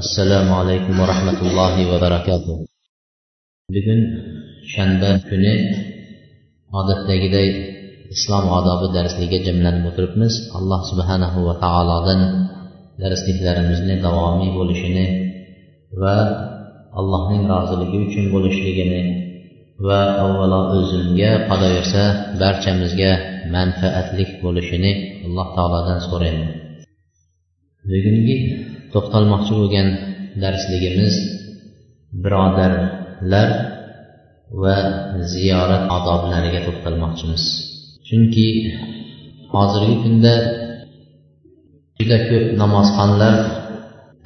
assalomu alaykum va rahmatullohi va barakatuh. Bugun shanba kuni odatdagiday islom odobi darsligiga jamlanib o'tiribmiz. Alloh subhanahu va taolodan darsliklarimizni davomiy bo'lishini va allohning roziligi uchun bo'lishligini va avvalo o'zimga qolaversa barchamizga manfaatlik bo'lishini alloh taolodan so'rayman. Bugungi to'xtalmoqchi bo'lgan darsligimiz birodarlar va ziyorat odoblariga to'xtalmoqchimiz. Chunki hozirgi kunda juda ko'p namozxonlar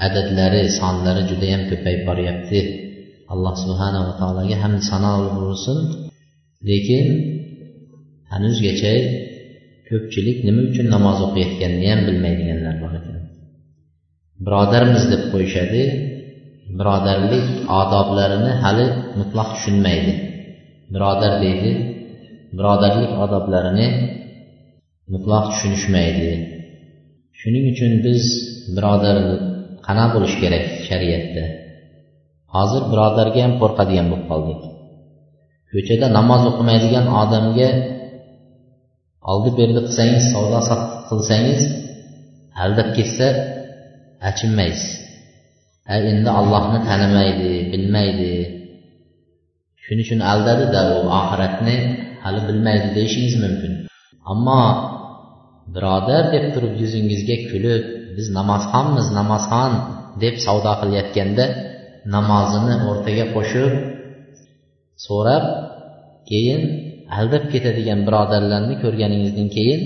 adadlari sonlari judayam ko'payib boryapti. Alloh subhanava taologa hamd sano bo'lsin. Lekin hanuzgacha ko'pchilik nima uchun namoz o'qiyotganini ham bilmaydiganlar bor ekan. Birodarmiz deb qo'yishadi. Birodarlik odoblarini hali mutlaq tushunmaydi. Birodar deydi birodarlik odoblarini mutlaq tushunishmaydi. Shuning uchun biz birodar qanaqa bo'lishi kerak shariatda? Hozir birodarga ham qo'rqadigan bo'lib qoldik. Ko'chada namoz o'qimaydigan odamga oldi berdi qilsangiz savdo sotiq qilsangiz aldab ketsa achinmaysiz. A endi ollohni tanimaydi bilmaydi. Shuning uchun aldadida u oxiratni hali bilmaydi deyishingiz mumkin. Ammo birodar deb turib yuzingizga kulib biz namozxonmiz namozxon deb savdo qilayotganda namozini o'rtaga qo'shib so'rab keyin aldab ketadigan birodarlarni ko'rganingizdan keyin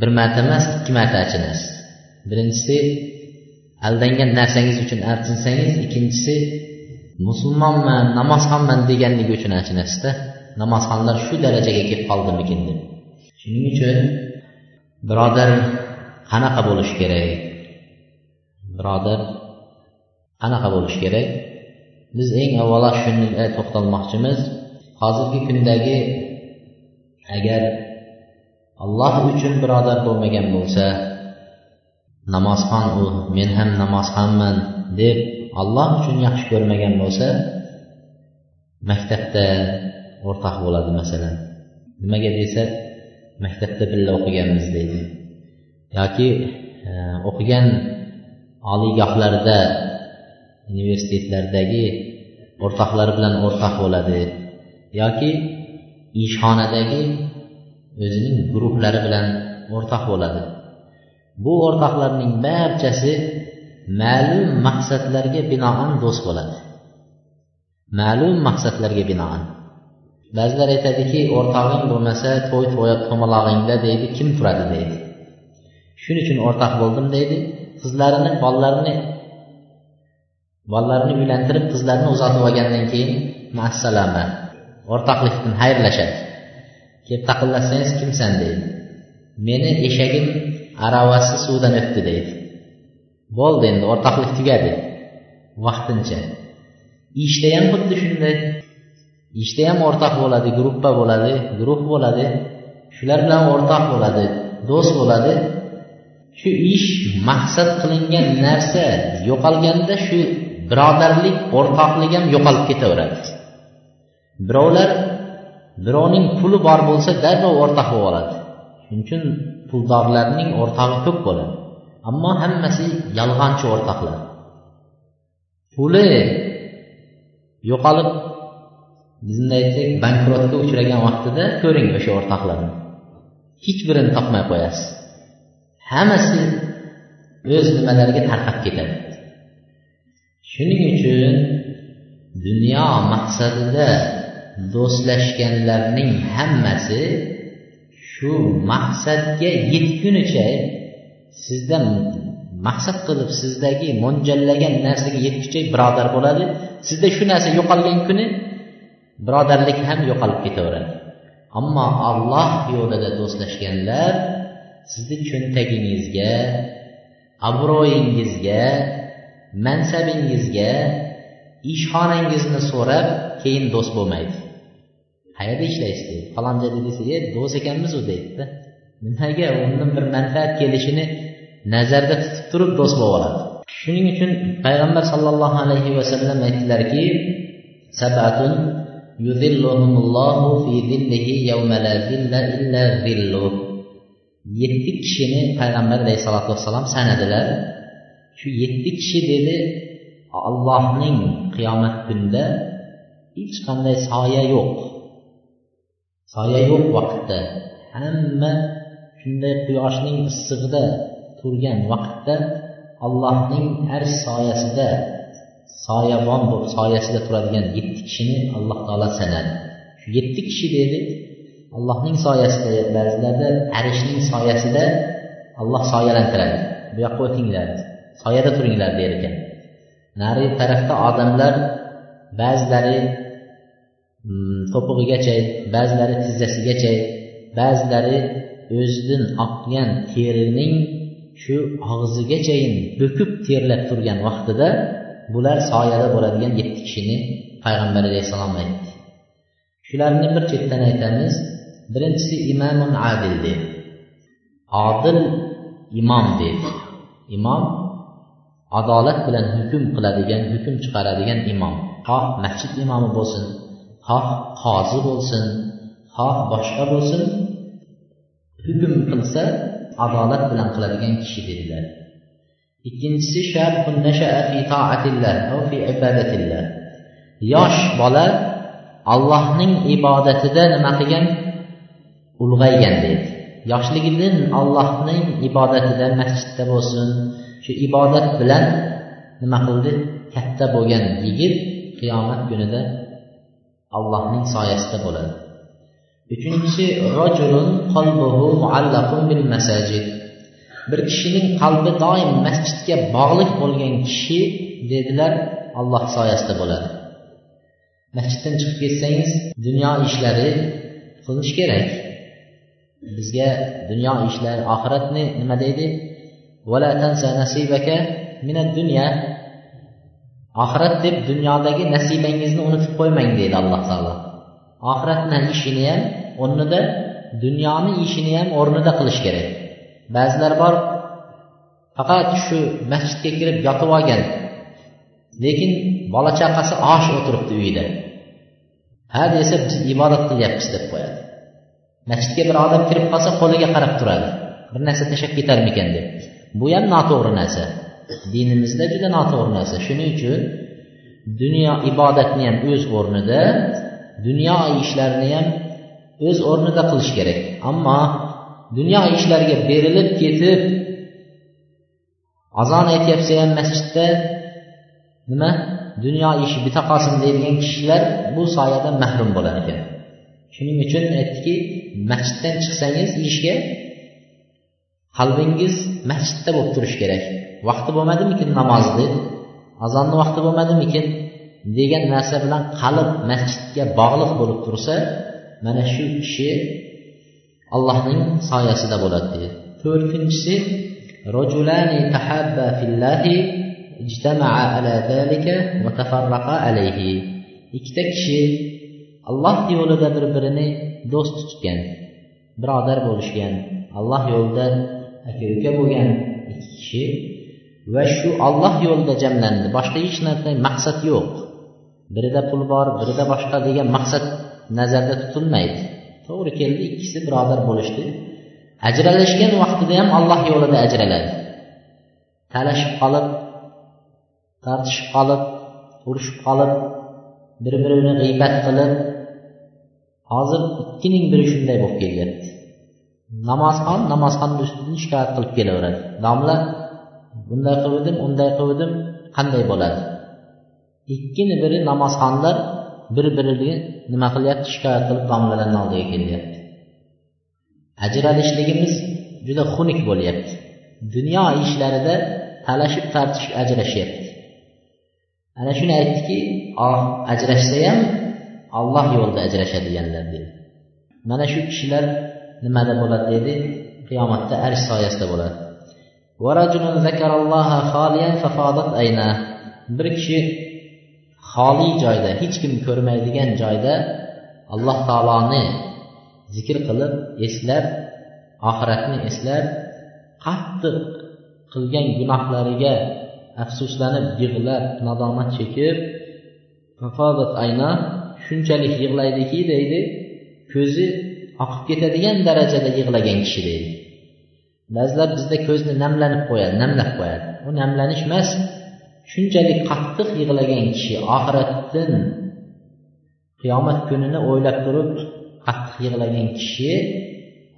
bir marta emas ikki marta achinasiz. Birinchisi aldangan narsangiz uchun achinsangiz ikkinchisi musulmonman namozxonman deganligi uchun achinasizda namozxonlar shu darajaga kelib qoldimikin deb. Shuning uchun birodar qanaqa bo'lishi kerak? Birodar qanaqa bo'lishi kerak? Biz eng avvalo shunga e, to'xtalmoqchimiz. Hozirgi kundagi agar alloh uchun birodar bo'lmagan bo'lsa namozxon u men ham namozxonman deb alloh uchun yaxshi ko'rmagan bo'lsa maktabda o'rtoq bo'ladi masalan. Nimaga desa maktabda birga o'qiganmiz deydi. Yoki e, o'qigan oliygohlarda universitetlardagi o'rtoqlari bilan o'rtoq bo'ladi. Yoki ishxonadagi o'zining guruhlari bilan o'rtoq bo'ladi. Bu o'rtoqlarning barchasi ma'lum maqsadlarga binoan do'st bo'ladi. Ma'lum maqsadlarga binoan. Ba'zilar aytadiki o'rtog'ing bo'lmasa to'y to'malog'ingda deydi kim turadi deydi. Shuning uchun o'rtoq bo'ldim deydi qizlarini bolalarini bolalarini uylantirib qizlarini uzatib olgandan keyin maassalama o'rtoqlikdan xayrlashadi. Kelib taqillatsangiz kimsan? deydi. Meni eshagim aravasi suvdan o'tdi deydi. Bo'ldi endi o'rtoqlik tugadi vaqtincha. Ishda ham xuddi shunday. Ishda ham o'rtoq bo'ladi gruppa bo'ladi guruh bo'ladi. Shular bilan o'rtoq bo'ladi do'st bo'ladi. Shu ish maqsad qilingan narsa yo'qolganda shu birodarlik o'rtoqlik ham yo'qolib ketaveradi. Birovlar birovning puli bor bo'lsa darrov o'rtoq bo'lib oladi shuning uchun puldorlarning o'rtog'i ko'p bo'ladi. Ammo hammasi yolg'onchi o'rtoqlar. Puli yo'qolib bunday aytsak bankrotga uchragan vaqtida ko'ring o'sha o'rtoqlarni. Hech birini topmay qo'yasiz. Hammasi o'z nimalariga tarqab ketadi. Shuning uchun dunyo maqsadida do'stlashganlarning hammasi shu maqsadga yetgunicha sizda maqsad qilib sizdagi mo'ljallagan narsaga yetguncha birodar bo'ladi. Sizda shu narsa yo'qolgan kuni birodarlik ham yo'qolib ketaveradi. Ammo alloh yo'lida do'stlashganlar sizni cho'ntagingizga obro'yingizga mansabingizga ishxonangizni so'rab keyin do'st bo'lmaydi. Qayerda ishlaysiz deydi falon joyda desa e do'st ekanmiz u deydida. Nimaga? Undan bir manfaat kelishini nazarda tutib turib do'st bo'lib oladi. Shuning uchun payg'ambar sollallohu alayhi vasallam aytdilarki sabatun yetti kishini payg'ambar alayhisalotu vassalom sanadilar. Shu yetti kishi dedi allohning qiyomat kunida hech qanday soya yo'q. Soya yo'q vaqtda. Hamma shunday quyoshning issig'ida turgan vaqtda allohning arsh soyasida soyabon bo'lib soyasida turadigan yetti kishini alloh taolo sanadi. Shu yetti kishi dedi allohning soyasida ba'zilarda arishning soyasida alloh soyalantiradi. Bu yoqqa o'tinglar soyada turinglar der ekan. Nari tarafda odamlar ba'zilari Hmm, to'pig'igacha ba'zilari tizzasigacha ba'zilari o'zidan oqqan terining shu og'zigachayin bo'kib terlab turgan vaqtida bular soyada bo'ladigan yetti kishini payg'ambar alayhissalom aytdi. Shularni bir chetdan aytamiz. Birinchisi imomun adil dedi. Odil imom dedi. Imom adolat bilan hukm qiladigan hukm chiqaradigan imom. Xoh masjid imomi bo'lsin. Xoh qozi bo'lsin xoh boshqa bo'lsin hukm qilsa adolat bilan qiladigan kishi dedilar. Ikkinchisi yosh bola allohning ibodatida nima qilgan? Ulg'aygan deydi yoshligidan allohning ibodatida masjidda bo'lsin shu ibodat bilan nima qildi? Katta bo'lgan yigit qiyomat kunida allohning soyasida bo'ladi. Uchinchisi bil masajid. Bir kishining qalbi doim masjidga bog'liq bo'lgan kishi dedilar alloh soyasida bo'ladi. Masjiddan chiqib ketsangiz dunyo ishlari qilish kerak. Bizga dunyo ishlari oxiratni nima deydi? Oxirat deb dunyodagi nasibangizni unutib qo'ymang deydi alloh taolo. Oxiratni ishini ham o'rnida dunyoni ishini ham o'rnida qilish kerak. Ba'zilar bor faqat shu masjidga kirib yotib olgan lekin bola chaqasi osh o'tiribdi uyida. Ha desa biz ibodat qilyapmiz deb qo'yadi. Masjidga bir odam kirib qolsa qo'liga qarab turadi. Bir narsa tashlab ketarmikan deb. Bu ham noto'g'ri narsa. Dinimizda juda noto'g'ri narsa. Shuning uchun dunyo ibodatni ham o'z o'rnida dunyo ishlarini ham o'z o'rnida qilish kerak. Ammo dunyo ishlariga berilib ketib azon aytyapsa ham masjidda nima? Dunyo ishi bitta qolsin deydigan kishilar bu soyadan mahrum bo'lar ekan. Shuning uchun aytdiki masjiddan chiqsangiz ishga qalbingiz masjidda bo'lib turishi kerak. Vaqti bo'lmadimikin namozni azonni vaqti bo'lmadimikin? Degan narsa bilan qalb masjidga bog'liq bo'lib tursa mana shu kishi allohning soyasida bo'ladi deydi. To'rtinchisi rojulani tahabba fillahi ijtama'a ala zalika va tafarraqa alayhi. Ikkita kishi alloh yo'lida bir birini do'st tutgan birodar bo'lishgan alloh yo'lida aka uka bo'lgan ikki kishi va shu olloh yo'lida jamlandi. Boshqa hech narsa maqsad yo'q. Birida pul bor birida boshqa degan maqsad nazarda tutilmaydi. To'g'ri keldi ikkisi birodar bo'lishdi. Ajralishgan vaqtida ham alloh yo'lida ajraladi. Talashib qolib tortishib qolib urushib qolib bir birini g'iybat qilib hozir ikkining biri shunday bo'lib kelyapti. Namozxon namozxonni ustidan shikoyat qilib kelaveradi. Domla bunday qiluvdim unday qiluvdim qanday bo'ladi? Ikkini biri namozxonlar bir birini nima qilyapti shikoyat qilib domlalarni oldiga kelyapti. Ajralishligimiz juda xunuk bo'lyapti. Dunyo ishlarida talashib tortishib ajrashyapti. Ana shuni aytdiki ah, ajrashsa ham olloh yo'lida ajrashadiganlar dedi. Mana shu kishilar nimada bo'ladi dedi? Qiyomatda arsh soyasida bo'ladi. Bir kishi xoli joyda hech kim ko'rmaydigan joyda alloh taoloni zikr qilib eslab oxiratni eslab qattiq qilgan gunohlariga afsuslanib yig'lab nadomat chekib ayna shunchalik yig'laydiki deydi. Ko'zi oqib ketadigan darajada yig'lagan kishi deydi. Ba'zilar bizda ko'zni namlanib qo'yadi namlab qo'yadi. U namlanish emas shunchalik qattiq yig'lagan kishi oxiratdan qiyomat kunini o'ylab turib qattiq yig'lagan kishi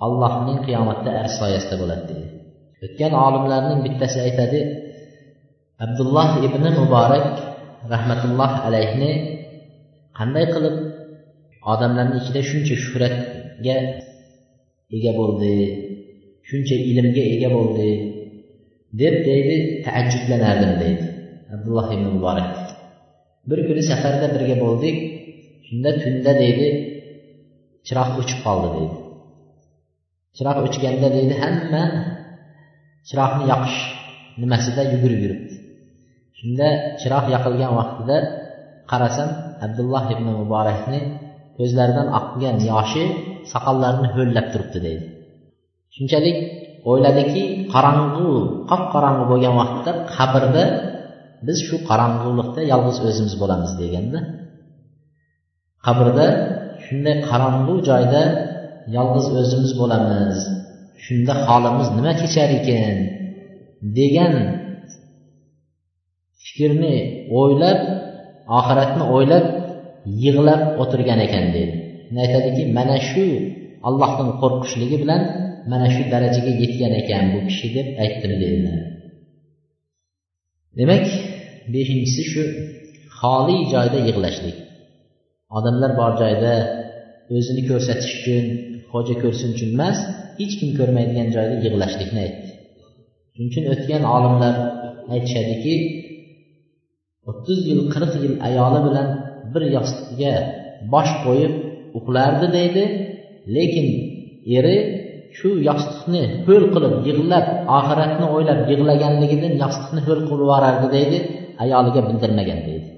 allohning qiyomatda arsh soyasida bo'ladi deydi o'tgan olimlarning bittasi aytadi abdulloh ibn muborak rahmatulloh alayhni qanday qilib odamlarni ichida shuncha shuhratga ega bo'ldi? Shuncha ilmga ega bo'ldi deb deydi taajjublanardim deydi abdulloh ibn muborak bir kuni safarda birga bo'ldik. Shunda tunda deydi chiroq o'chib qoldi deydi. Chiroq o'chganda deydi hamma chiroqni yoqish nimasida yugurib yuribdi. Shunda chiroq yoqilgan vaqtida qarasam abdulloh ibn muborakni ko'zlaridan oqqan yoshi soqollarini ho'llab turibdi deydi shunchalik o'yladiki qorong'u qop qorong'u bo'lgan vaqtda qabrda biz shu qorong'ulikda yolg'iz o'zimiz bo'lamiz deganda qabrda shunday qorong'u joyda yolg'iz o'zimiz bo'lamiz shunda holimiz nima kechar ekan degan fikrni o'ylab oxiratni o'ylab yig'lab o'tirgan ekan deydi aytadiki mana shu allohdan qo'rqishligi bilan mana shu darajaga yetgan ekan bu kishi deb aytdim dedilar demak beshinchisi shu xoli joyda yig'lashlik. Odamlar bor joyda o'zini ko'rsatish uchun xo'ja ko'rsin uchun emas hech kim ko'rmaydigan joyda yig'lashlikni aytdi. Shuning uchun o'tgan olimlar aytishadiki o'ttiz yil qirq yil ayoli bilan bir yostiqqa bosh qo'yib uxlardi deydi lekin eri shu yostiqni ho'l qilib yig'lab oxiratni o'ylab yig'laganligidan yostiqni ho'l qilib yuborardi deydi ayoliga bildirmagan deydi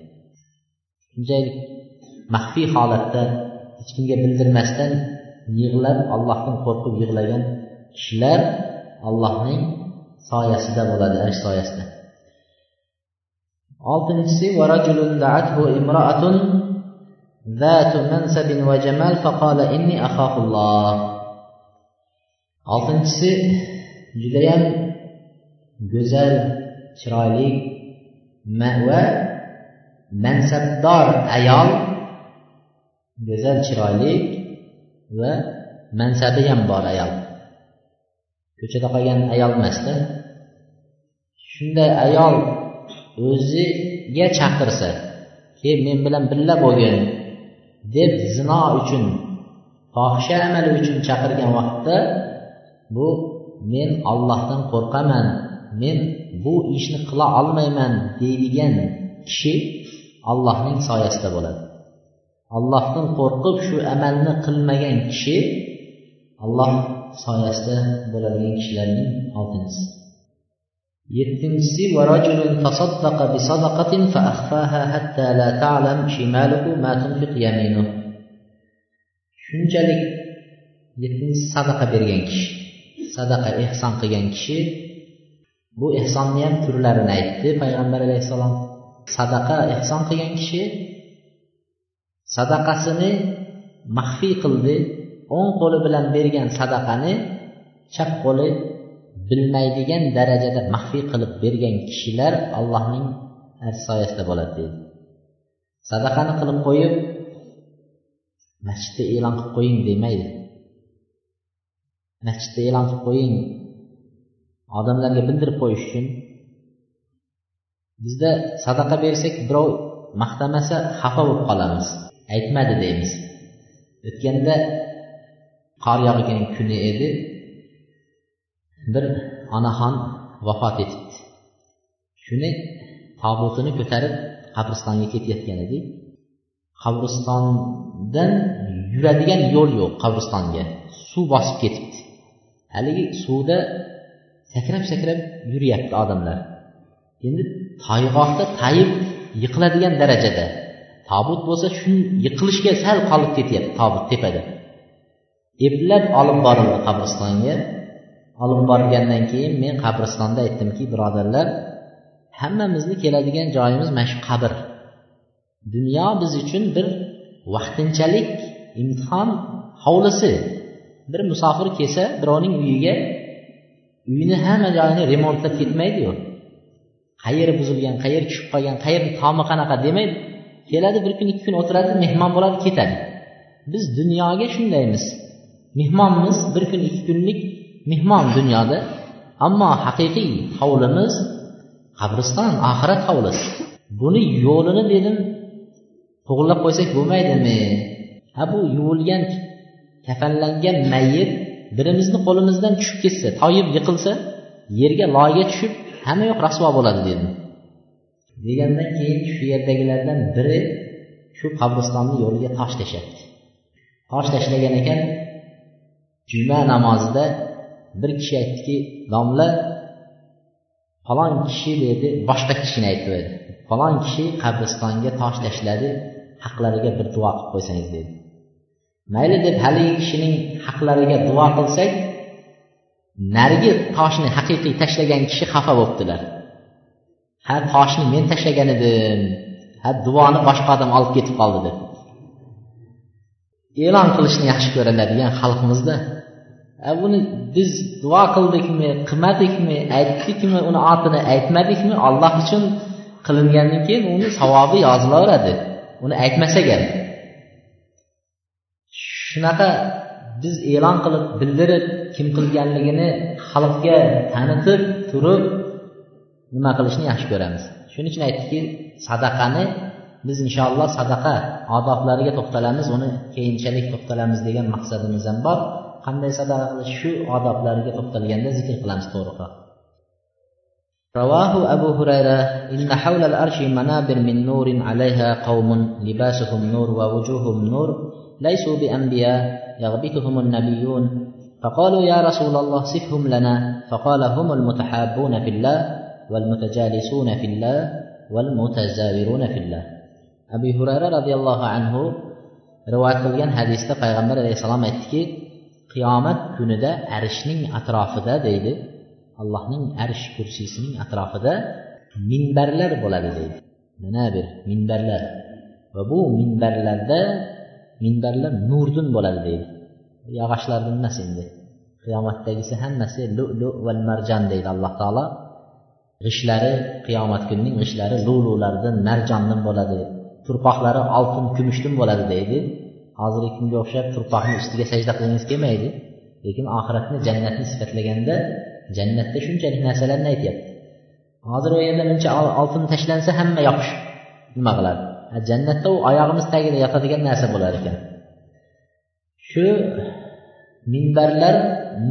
shunchalik maxfiy holatda hech kimga bildirmasdan yig'lab allohdan qo'rqib yig'lagan kishilar allohning soyasida bo'ladi arsh soyasida oltinchisi ذات منسب وجمال فقال إني أخاف الله oltinchisi judayam go'zal chiroyli va mansabdor ayol go'zal chiroyli va mansabi ham bor ayol. Ko'chada qolgan ayol emasda. Shunday ayol o'ziga chaqirsa kel men bilan birga bo'lgin deb zino uchun fohisha amali uchun chaqirgan vaqtda bu men ollohdan qo'rqaman men bu ishni qila olmayman deydigan kishi allohning soyasida bo'ladi. Allohdan qo'rqib shu amalni qilmagan kishi alloh soyasida bo'ladigan kishilarning oltinchisi. Yettinchisi shunchalik yettinchisi sadaqa bergan kishi. Sadaqa ehson qilgan kishi bu ehsonni ham turlarini aytdi payg'ambar alayhissalom. Sadaqa ehson qilgan kishi sadaqasini maxfiy qildi o'ng qo'li bilan bergan sadaqani chap qo'li bilmaydigan darajada maxfiy qilib bergan kishilar allohning soyasida bo'ladi deydi. Sadaqani qilib qo'yib masjidda e'lon qilib qo'ying demaydi. Masjidda e'lon qilib qo'ying. Odamlarga bildirib qo'yish uchun. Bizda sadaqa bersak birov maqtamasa xafa bo'lib qolamiz. Aytmadi deymiz. O'tganda qor yog'gan kuni edi. Bir onaxon vafot etibdi. Shuni tobutini ko'tarib qabristonga ketayotgan edi. Qabristondan yuradigan yo'l yo'q qabristonga. Suv bosib ketibdi. Haligi suvda sakrab sakrab yuryapti odamlar. Endi toyg'oqda tayib yiqiladigan darajada. Tobut bo'lsa shu yiqilishga sal qolib ketyapti tobut tepada. Eplab olib borildi qabristonga. Olib borgandan keyin men qabristonda aytdimki birodarlar hammamizni keladigan joyimiz mana shu qabr. Dunyo biz uchun bir vaqtinchalik imtihon hovlisi. Bir musofir kelsa birovning uyiga uyini hamma joyini remontlab ketmaydiyu qayeri buzilgan qayeri tushib qolgan qayerni tomi qanaqa demaydi. Keladi bir kun ikki kun o'tiradi mehmon bo'ladi ketadi. Biz dunyoga shundaymiz. Mehmonmiz bir kun ikki kunlik mehmon dunyoda. Ammo haqiqiy hovlimiz qabriston oxirat hovlisi. Buni yo'lini dedim to'g'irlab qo'ysak bo'lmaydimi? Ha bu yuvilgan kafanlangan mayyit birimizni qo'limizdan tushib ketsa toyib yiqilsa yerga loyga tushib hamma yoq rasvo bo'ladi dedim degandan keyin shu yerdagilardan biri shu qabristonni yo'liga tosh tashlabdi. Tosh tashlagan ekan juma namozida bir kishi aytdiki domla falon kishi dedi boshqa kishini aytib falon kishi qabristonga tosh tashladi haqlariga bir duo qilib qo'ysangiz dedi. Mayli deb haligi kishining haqlariga duo qilsak narigi toshni haqiqiy tashlagan kishi xafa bo'libdilar. Ha toshni men tashlagan edim ha duoni boshqa odam olib ketib qoldi deb. E'lon qilishni yaxshi ko'radigan xalqimizda buni biz duo qildikmi qilmadikmi aytdikmi uni otini aytmadikmi olloh uchun qilingandan keyin uni savobi yozilaveradi. Uni aytmasak ham shunaqa biz e'lon qilib bildirib kim qilganligini xalqga tanitib turib nima qilishni yaxshi ko'ramiz shuning uchun aytdiki sadaqani biz inshaalloh sadaqa odoblariga to'xtalamiz uni keyinchalik to'xtalamiz degan maqsadimiz ham bor qanday sadaqa qilish shu odoblariga to'xtalganda zikr qilamiz to'g'riroq رواه أبو هريرة إن حول الأرش منابر من نور عليها قوم لباسهم نور ووجوههم نور ليسوا بأنبياء يغبطهم النبيون. فقالوا يا رسول الله صفهم لنا. فقال هم المتحابون في الله والمتجالسون في الله والمتزاورون في الله. أبي هريرة رضي الله عنه رواة قلقان حديثة پیغمبر عليه السلام اتكي قيامة كندا عرشنين أطراف دا ديد اللهنين عرش كرسيسنين أطراف دا منبرلر بولا ديد منابر منبرلر. وبو منبرلر ده minbarlar nurdan bo'ladi deydi. Yog'ochlardan emas endi. Qiyomatdagisi hammasi lulu va marjon deydi alloh taolo. G'ishlari qiyomat kunining g'ishlari lululardan marjondan bo'ladi. Turpoqlari oltin kumushdan bo'ladi deydi. Hozirgi kunga o'xshab turpoqni ustiga sajda qilgingiz kelmaydi. Lekin oxiratni jannatni sifatlaganda jannatda shunchalik narsalarni aytyapti. Hozir u yerda buncha oltin tashlansa hamma yopish nima qiladi? Jannatda u oyog'imiz tagida yotadigan narsa bo'lar ekan. Shu minbarlar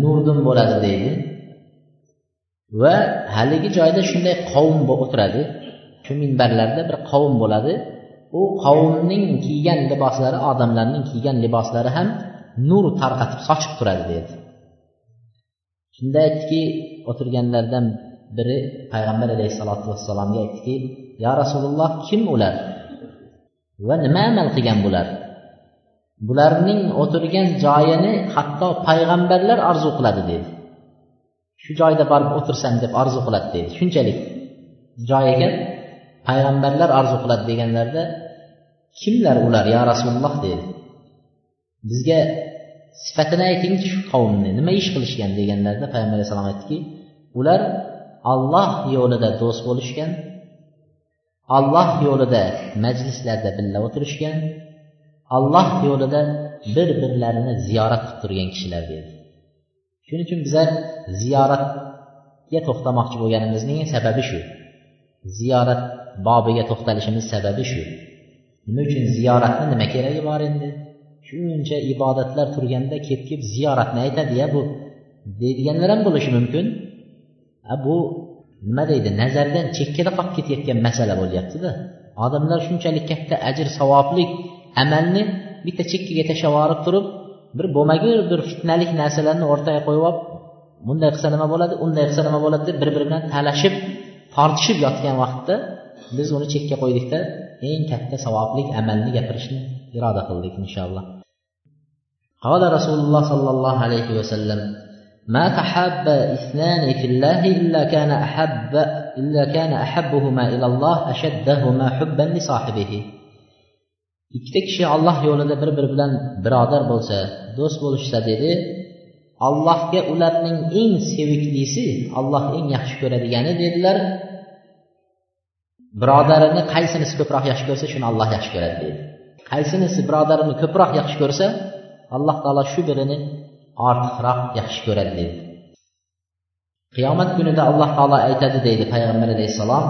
nurdan bo'ladi deydi. Va haligi joyda shunday qavm o'tiradi. Shu minbarlarda bir qavm bo'ladi. U qavmning kiygan liboslari odamlarning kiygan liboslari ham nur tarqatib sochib turadi deydi. Shunda aytdiki o'tirganlardan biri payg'ambar alayhissalotu vassalomga aytdiki yo rasululloh kim ular? Va nima amal qilgan bular? Bularning o'tirgan joyini hatto payg'ambarlar orzu qiladi dedi. Shu joyda borib o'tirsam deb orzu qiladi dedi. Shunchalik joyiga payg'ambarlar orzu qiladi deganlarida kimlar ular yo rasululloh dedi. Bizga sifatini aytingchi shu qavmni nima ish qilishgan deganlarida payg'ambar alayhissalom aytdiki ular olloh yo'lida do'st bo'lishgan alloh yo'lida majlislarda birga o'tirishgan alloh yo'lida bir birlarini ziyorat qilib turgan kishilar dedi shuning uchun bizlar ziyoratga to'xtamoqchi bo'lganimizning sababi shu. Ziyorat bobiga to'xtalishimiz sababi shu. Nima uchun ziyoratni nima keragi bor endi? Shuncha ibodatlar turganda kelib kelib ziyoratni aytadi ya bu deydiganlar ham bo'lishi mumkin. A bu nima deydi nazardan chekkada qolib ketayotgan masala bo'lyaptida odamlar shunchalik katta ajr savoblik amalni bitta chekkaga tashlab yuborib turib bir bo'lmagur bir fitnalik narsalarni o'rtaga qo'yib olib bunday qilsa nima bo'ladi unday qilsa nima bo'ladi deb bir biri bilan talashib tortishib yotgan vaqtda biz uni chekka qo'ydikda eng katta savoblik amalni gapirishni iroda qildik inshaalloh قال رسول الله صلى الله عليه وسلم ما تحاب اثنان في الله إلا كان أحب إلا كان أحبهما إلى الله أشدهما حبا لصاحبه ikkita kishi olloh yo'lida bir biri bilan birodar bo'lsa do'st bo'lishsa dedi allohga ularning eng seviklisi alloh eng yaxshi ko'radigani dedilar birodarini qaysinisi ko'proq yaxshi ko'rsa shuni alloh yaxshi ko'radi deydi qaysinisi birodarini ko'proq yaxshi ko'rsa alloh taolo shu birini ortiqroq yaxshi ko'radi deydi qiyomat kunida alloh taolo aytadi deydi payg'ambar alayhissalom.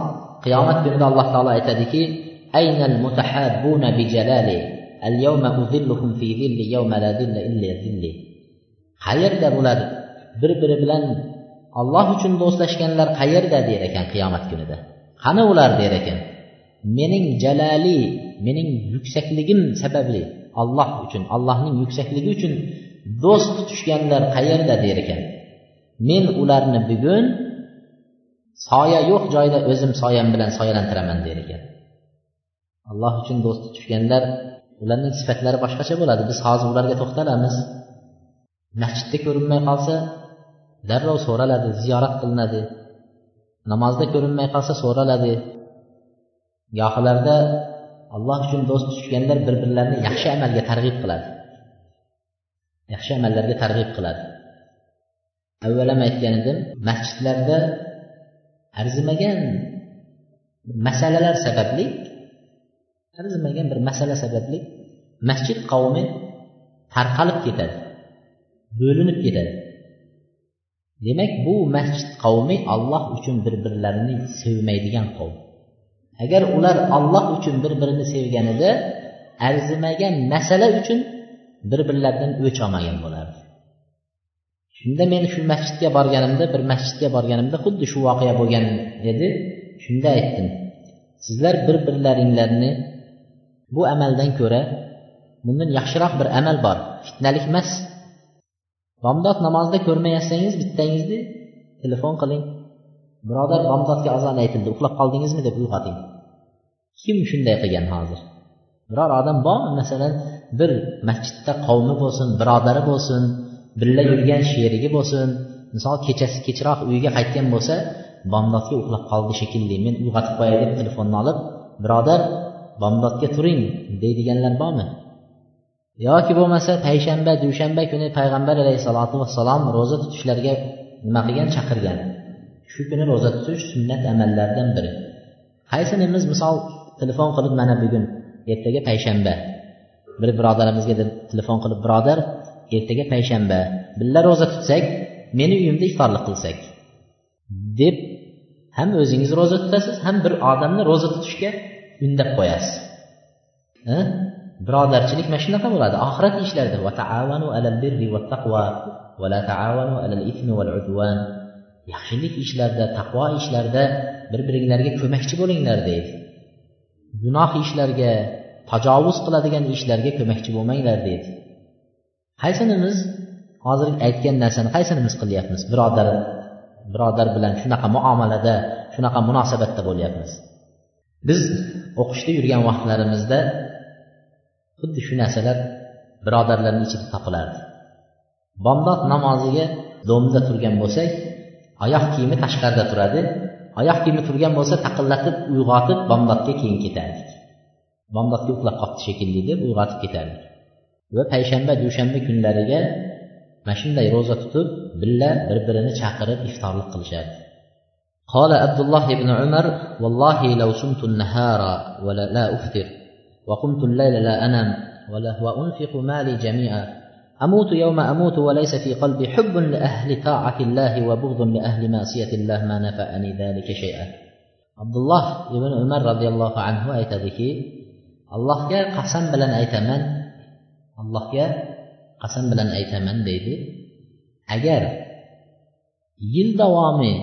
Qiyomat kunida alloh taolo aytadiki aynal mutahabbuna bi jalali al yawma uzilluhum fi zilli yawma la zilla illa zilli qayerda bular bir biri bilan olloh uchun do'stlashganlar qayerda der ekan qiyomat kunida? Qani ular der ekan? Mening jalali mening yuksakligim sababli olloh uchun allohning yuksakligi uchun do'st tutishganlar qayerda der ekan? Men ularni bugun soya yo'q joyda o'zim soyam bilan soyalantiraman der ekan. Alloh uchun do'st tutishganlar ularning sifatlari boshqacha bo'ladi. Biz hozir ularga to'xtalamiz. Masjidda ko'rinmay qolsa darrov so'raladi ziyorat qilinadi. Namozda ko'rinmay qolsa so'raladi. Gohilarda alloh uchun do'st tutishganlar bir birlarini yaxshi amalga targ'ib qiladi. Yaxshi amallarga targ'ib qiladi. Avval ham aytgan edim masjidlarda arzimagan masalalar sababli arzimagan bir masala sababli masjid qavmi tarqalib ketadi bo'linib ketadi. Demak bu masjid qavmi alloh uchun bir birlarini sevmaydigan qavm. Agar ular alloh uchun bir birini sevganida arzimagan masala uchun bir birlaridan o'ch olmagan bo'lardi shunda men shu masjidga borganimda bir masjidga borganimda xuddi shu voqea bo'lgan edi. Shunda aytdim sizlar bir birlaringlarni bu amaldan ko'ra bundan yaxshiroq bir amal bor fitnalik emas. Bomdod namozida ko'rmayotsangiz bittangizni telefon qiling. Birodar bomdodga azon aytildi uxlab qoldingizmi deb uyg'oting. Kim shunday qilgan hozir? Biror odam bormi? Masalan bir masjidda qavmi bo'lsin birodari bo'lsin birga yurgan sherigi bo'lsin misol kechasi kechroq uyiga qaytgan bo'lsa bomdodga uxlab qoldi shekilli men uyg'otib qo'yay deb telefonni olib birodar bomdodga turing deydiganlar bormi? Yoki bo'lmasa payshanba dushanba kuni payg'ambar alayhissalotu vassalom ro'za tutishlarga nima qilgan? Chaqirgan. Shu kuni ro'za tutish sunnat amallardan biri. Qaysinimiz misol telefon qilib mana bugun ertaga payshanba. Bir birodarimizga telefon qilib birodar ertaga payshanba birga ro'za tutsak meni uyimda iftorlik qilsak deb ham o'zingiz ro'za tutasiz ham bir odamni ro'za tutishga undab qo'yasiz. Birodarchilik mana shunaqa bo'ladi. Oxirat ishlarida yaxshilik ishlarda taqvo ishlarda bir biringlarga ko'makchi bo'linglar deydi. Gunoh ishlarga tajovuz qiladigan ishlarga ko'makchi bo'lmanglar deydi. Qaysinimiz? Hozir aytgan narsani qaysinimiz qilyapmiz? Birodar birodar bilan shunaqa muomalada shunaqa munosabatda bo'lyapmiz. Biz o'qishda yurgan vaqtlarimizda xuddi shu narsalar birodarlarni ichida topilardi bomdod namoziga domda turgan bo'lsak oyoq kiyimi tashqarida turadi oyoq kiyimi turgan bo'lsa taqillatib uyg'otib bomdodga keyin ketardik. Bomdodga uxlab qolibdi shekilli deb uyg'otib ketardik va payshanba dushanba kunlariga mana shunday ro'za tutib birga bir birini chaqirib iftorlik qilishardi. قال عبد الله بن عمر والله لو صمت النهار ولا لا أفطر وقمت الليل لا أنام ولا وأنفق مالي جميعا أموت يوم أموت وليس في قلبي حب لأهل طاعة الله وبغض لأهل معصية الله ما نفعني ذلك شيئا عبد الله بن عمر رضي الله عنه aytadiki allohga qasam bilan aytaman. Allohga qasam bilan aytaman deydi. Agar yil davomi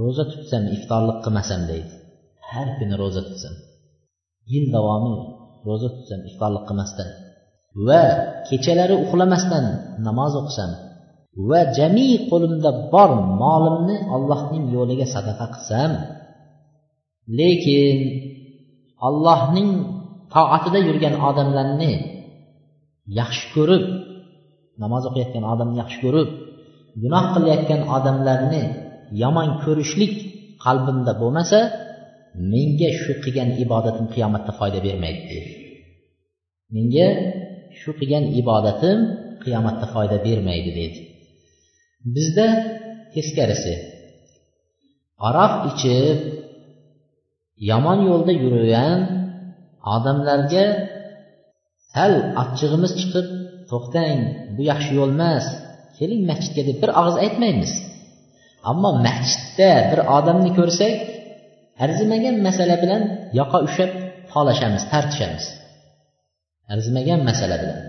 ro'za tutsam iftorlik qilmasam deydi. Har kuni ro'za tutsam. Yil davomi ro'za tutsam iftorlik qilmasdan va kechalari uxlamasdan namoz o'qisam va jami qo'limda bor molimni allohning yo'liga sadaqa qilsam lekin allohning toatida yurgan odamlarni yaxshi ko'rib namoz o'qiyotgan odamni yaxshi ko'rib gunoh qilayotgan odamlarni yomon ko'rishlik qalbimda bo'lmasa menga shu qilgan ibodatim qiyomatda foyda bermaydi deydi. Menga shu qilgan ibodatim qiyomatda foyda bermaydi deydi. Bizda teskarisi aroq ichib yomon yo'lda yurgan odamlarga sal achchig'imiz chiqib to'xtang bu yaxshi yo'l emas keling masjidga deb bir og'iz aytmaymiz. Ammo masjidda bir odamni ko'rsak arzimagan masala bilan yoqa ushlab tolashamiz tartishamiz. Arzimagan masala bilan.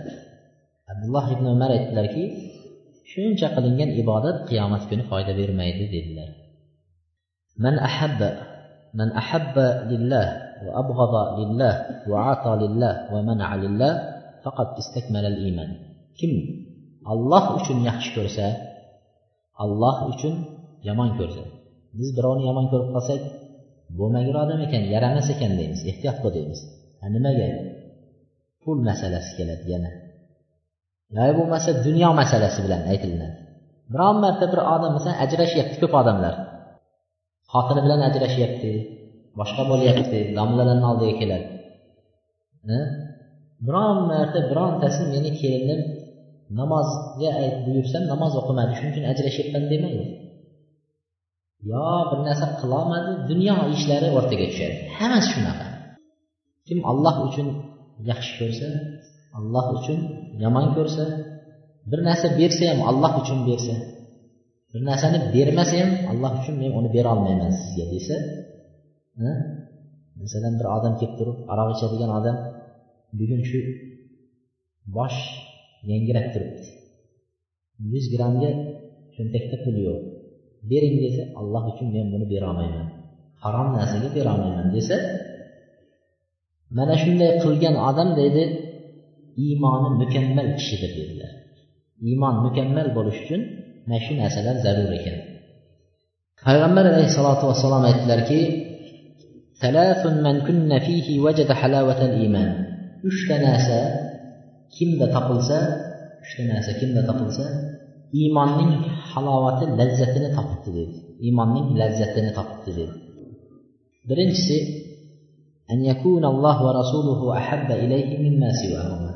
Abdulloh ibn umar aytdilarki shuncha qilingan ibodat qiyomat kuni foyda bermaydi dedilar. Man ahabba man ahabba lillah وأبغض لله lillah لله ata lillah فقد mana lillah faqat istakmala iymon kim alloh uchun yaxshi ko'rsa alloh uchun yomon ko'rsa biz birovni yomon ko'rib qolsak bo'lmagur odam ekan yaramas ekan deymiz ehtiyot bo'l deymiz. Nimaga? Pul masalasi keladi yana. Yoki bo'lmasa dunyo masalasi bilan aytilinadi biron marta bir odam masalan ajrashyapti ko'p odamlar. Xotini bilan ajrashyapti. Boshqa bo'lyapti domlalarni oldiga keladi. Biron marta birontasi meni kelinim namozga buyursam namoz o'qimadi shuning uchun ajrashyapman demaydi. Yo bir narsa qilolmadi dunyo ishlari o'rtaga tushadi. Hammasi shunaqa. Kim alloh uchun yaxshi ko'rsa alloh uchun yomon ko'rsa bir narsa bersa ham alloh uchun bersa bir narsani bermasa ham alloh uchun men uni berolmayman sizga desa masalan bir odam kelib turib aroq ichadigan odam bugun shu bosh yangrab turibdi. Yuz grammga cho'ntakda pul yo'q. Bering desa alloh uchun men buni berolmayman. Harom narsaga berolmayman desa mana shunday qilgan odam deydi iymoni mukammal kishidir dedilar. Iymon mukammal bo'lishi uchun mana shu narsalar zarur ekan. Payg'ambar alayhissalotu vassalom aytdilarki ثلاث من كن فيه وجد حلاوة الإيمان. اشتناسا كم ذا تقلسا اشتناسا كم ذا تقلسا إيمان من حلاوة لذة تقلسا إيمان من لذة تقلسا برنسي أن يكون الله ورسوله أحب إليه مما سواهما.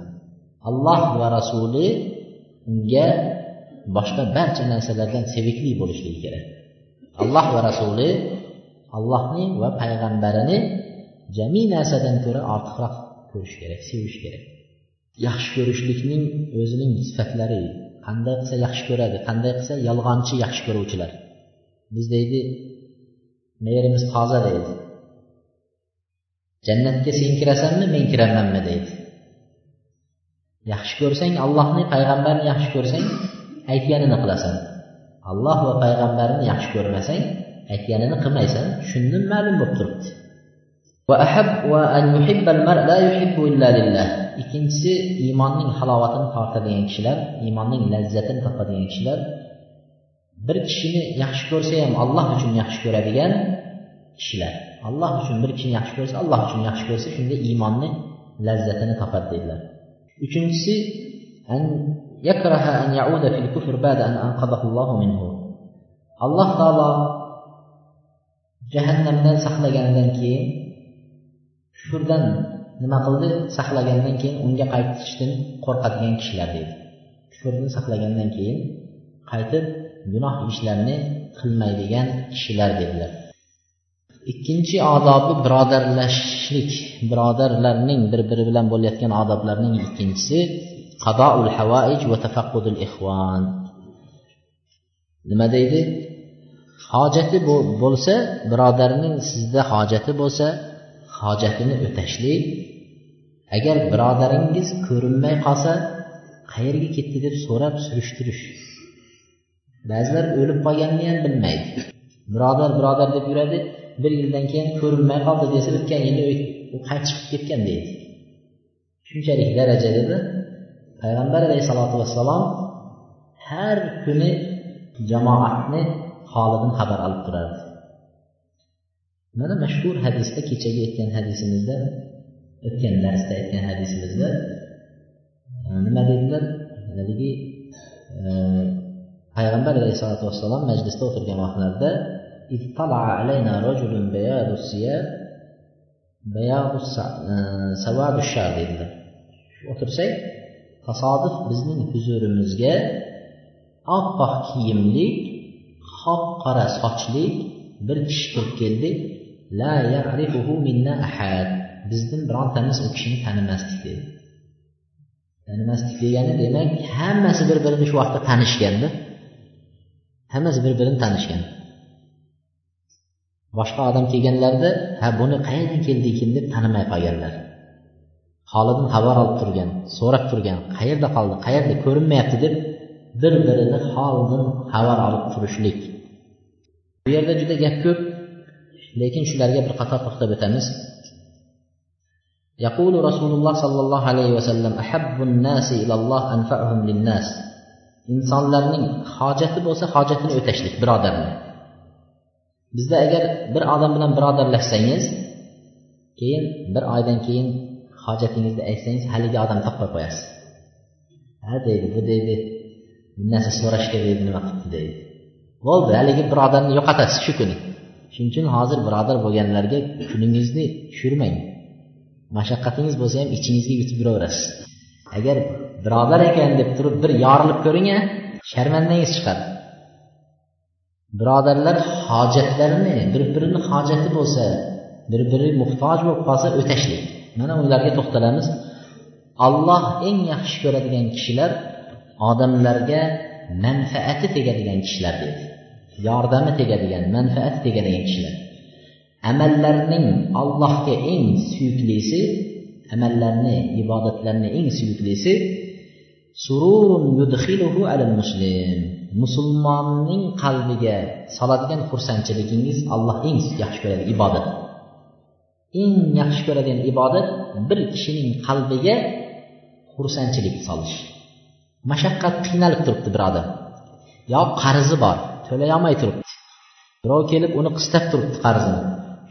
الله ورسوله جاء باشقا بارتنا سلاكا سيفيكلي بولشليكرا الله ورسوله allohni va payg'ambarini jami narsadan ko'ra ortiqroq ko'rish kerak sevish kerak. Yaxshi ko'rishlikning o'zining sifatlari. Qanday qilsa yaxshi ko'radi qanday qilsa yolg'onchi yaxshi ko'ruvchilar. Biz deydi mehrimiz toza deydi. Jannatga sen kirasanmi men kiramanmi deydi. Yaxshi ko'rsang allohni payg'ambarni yaxshi ko'rsang aytganini qilasan. Alloh va payg'ambarni yaxshi ko'rmasang aytganini qilmaysan shundan ma'lum bo'lib turibdi. Ikkinchisi iymonning halovatini tortadigan kishilar iymonning lazzatini topadigan kishilar. Bir kishini yaxshi ko'rsa ham alloh uchun yaxshi ko'radigan kishilar. Alloh uchun bir kishini yaxshi ko'rsa alloh uchun yaxshi ko'rsa shunda iymonni lazzatini topadi dedilar. Uchinchisi alloh taolo jahannamdan saqlaganidan keyin kufrdan nima qildi? Saqlagandan keyin unga qaytishdan qo'rqadigan kishilar deydi. Kufrni saqlagandan keyin qaytib gunoh ishlarni qilmaydigan kishilar dedilar. Ikkinchi odobi birodarlashishlik birodarlarning bir biri bilan bo'layotgan odoblarning ikkinchisi qadoul havaij va tafaqqudul ixvon nima deydi? Hojati bo'lsa birodarning sizda hojati bo'lsa hojatini o'tashlik agar birodaringiz ko'rinmay qolsa qayerga ketdi deb so'rab surishtirish ba'zilar o'lib qolganini ham bilmaydi. Birodar birodar deb yuradi bir yildan keyin ko'rinmay qoldi desa o'tgan yili u qaytib chiqib ketgan deydi. Shunchalik darajada payg'ambar alayhissalotu vassalom har kuni jamoatni holidan xabar olib turardi mana mashhur hadisda kechagi aytgan hadisimizda o'tgan darsda aytgan hadisimizda e, nima dedilar haligi e, payg'ambar alayhissalotu vassalom majlisda o'tirgan vaqtlarida e, dedilar o'tirsak tasodif bizning huzurimizga oppoq kiyimli qop qora sochli bir kishi kirib keldi. La ya'rifuhu minna ahad. Bizdan birontamiz u kishini tanimasdik dedi. Tanimasdik degani demak hammasi bir birini shu vaqtda tanishganda hammasi bir birini tanishgan boshqa odam kelganlarida ha buni qayerdan keldi ekan? deb tanimay qolganlar. Holidan xabar olib turgan so'rab turgan qayerda qoldi? Qayerda? Ko'rinmayapti deb bir birini holidan xabar olib turishlik bu yerda juda gap ko'p lekin shularga bir qator to'xtab o'tamiz يقول رسول الله صلى الله عليه وسلم أحب الناس إلى الله أنفعهم للناس insonlarning hojati bo'lsa hojatini o'tashlik birodarni bizda agar bir odam bilan birodarlashsangiz keyin bir oydan keyin hojatingizni aytsangiz haligi odamni topib qo'yasiz ha deydi bu deydi bir Narsa so'rashga deydi nima qilibdi deydi. Bo'ldi haligi birodarni yo'qotasiz shu kuni. Shuning uchun hozir birodar bo'lganlarga kuningizni tushirmang. Mashaqqatingiz bo'lsa ham ichingizga yutib yuraverasiz. Agar birodar ekan deb turib bir yorilib ko'ring a sharmandangiz chiqadi. Birodarlar hojatlarini bir birini hojati bo'lsa bir biri muhtoj bo'lib qolsa o'tashlik. Mana ularga to'xtalamiz. Olloh eng yaxshi ko'radigan kishilar odamlarga manfaati tegadigan kishilar deydi yordami tegadigan manfaati tegadigan kishilar. Amallarning allohga eng suyuklisi amallarni ibodatlarni eng suyuklisi sururun yudxiluhu alal muslim. Musulmonning qalbiga soladigan xursandchiligingiz alloh eng yaxshi ko'radigan ibodat. Eng yaxshi ko'radigan ibodat bir kishining qalbiga xursandchilik solish. Mashaqqat qiynalib turibdi bir odam yo qarzi bor to'layolmay turibdi. Birov kelib uni qistab turibdi qarzini.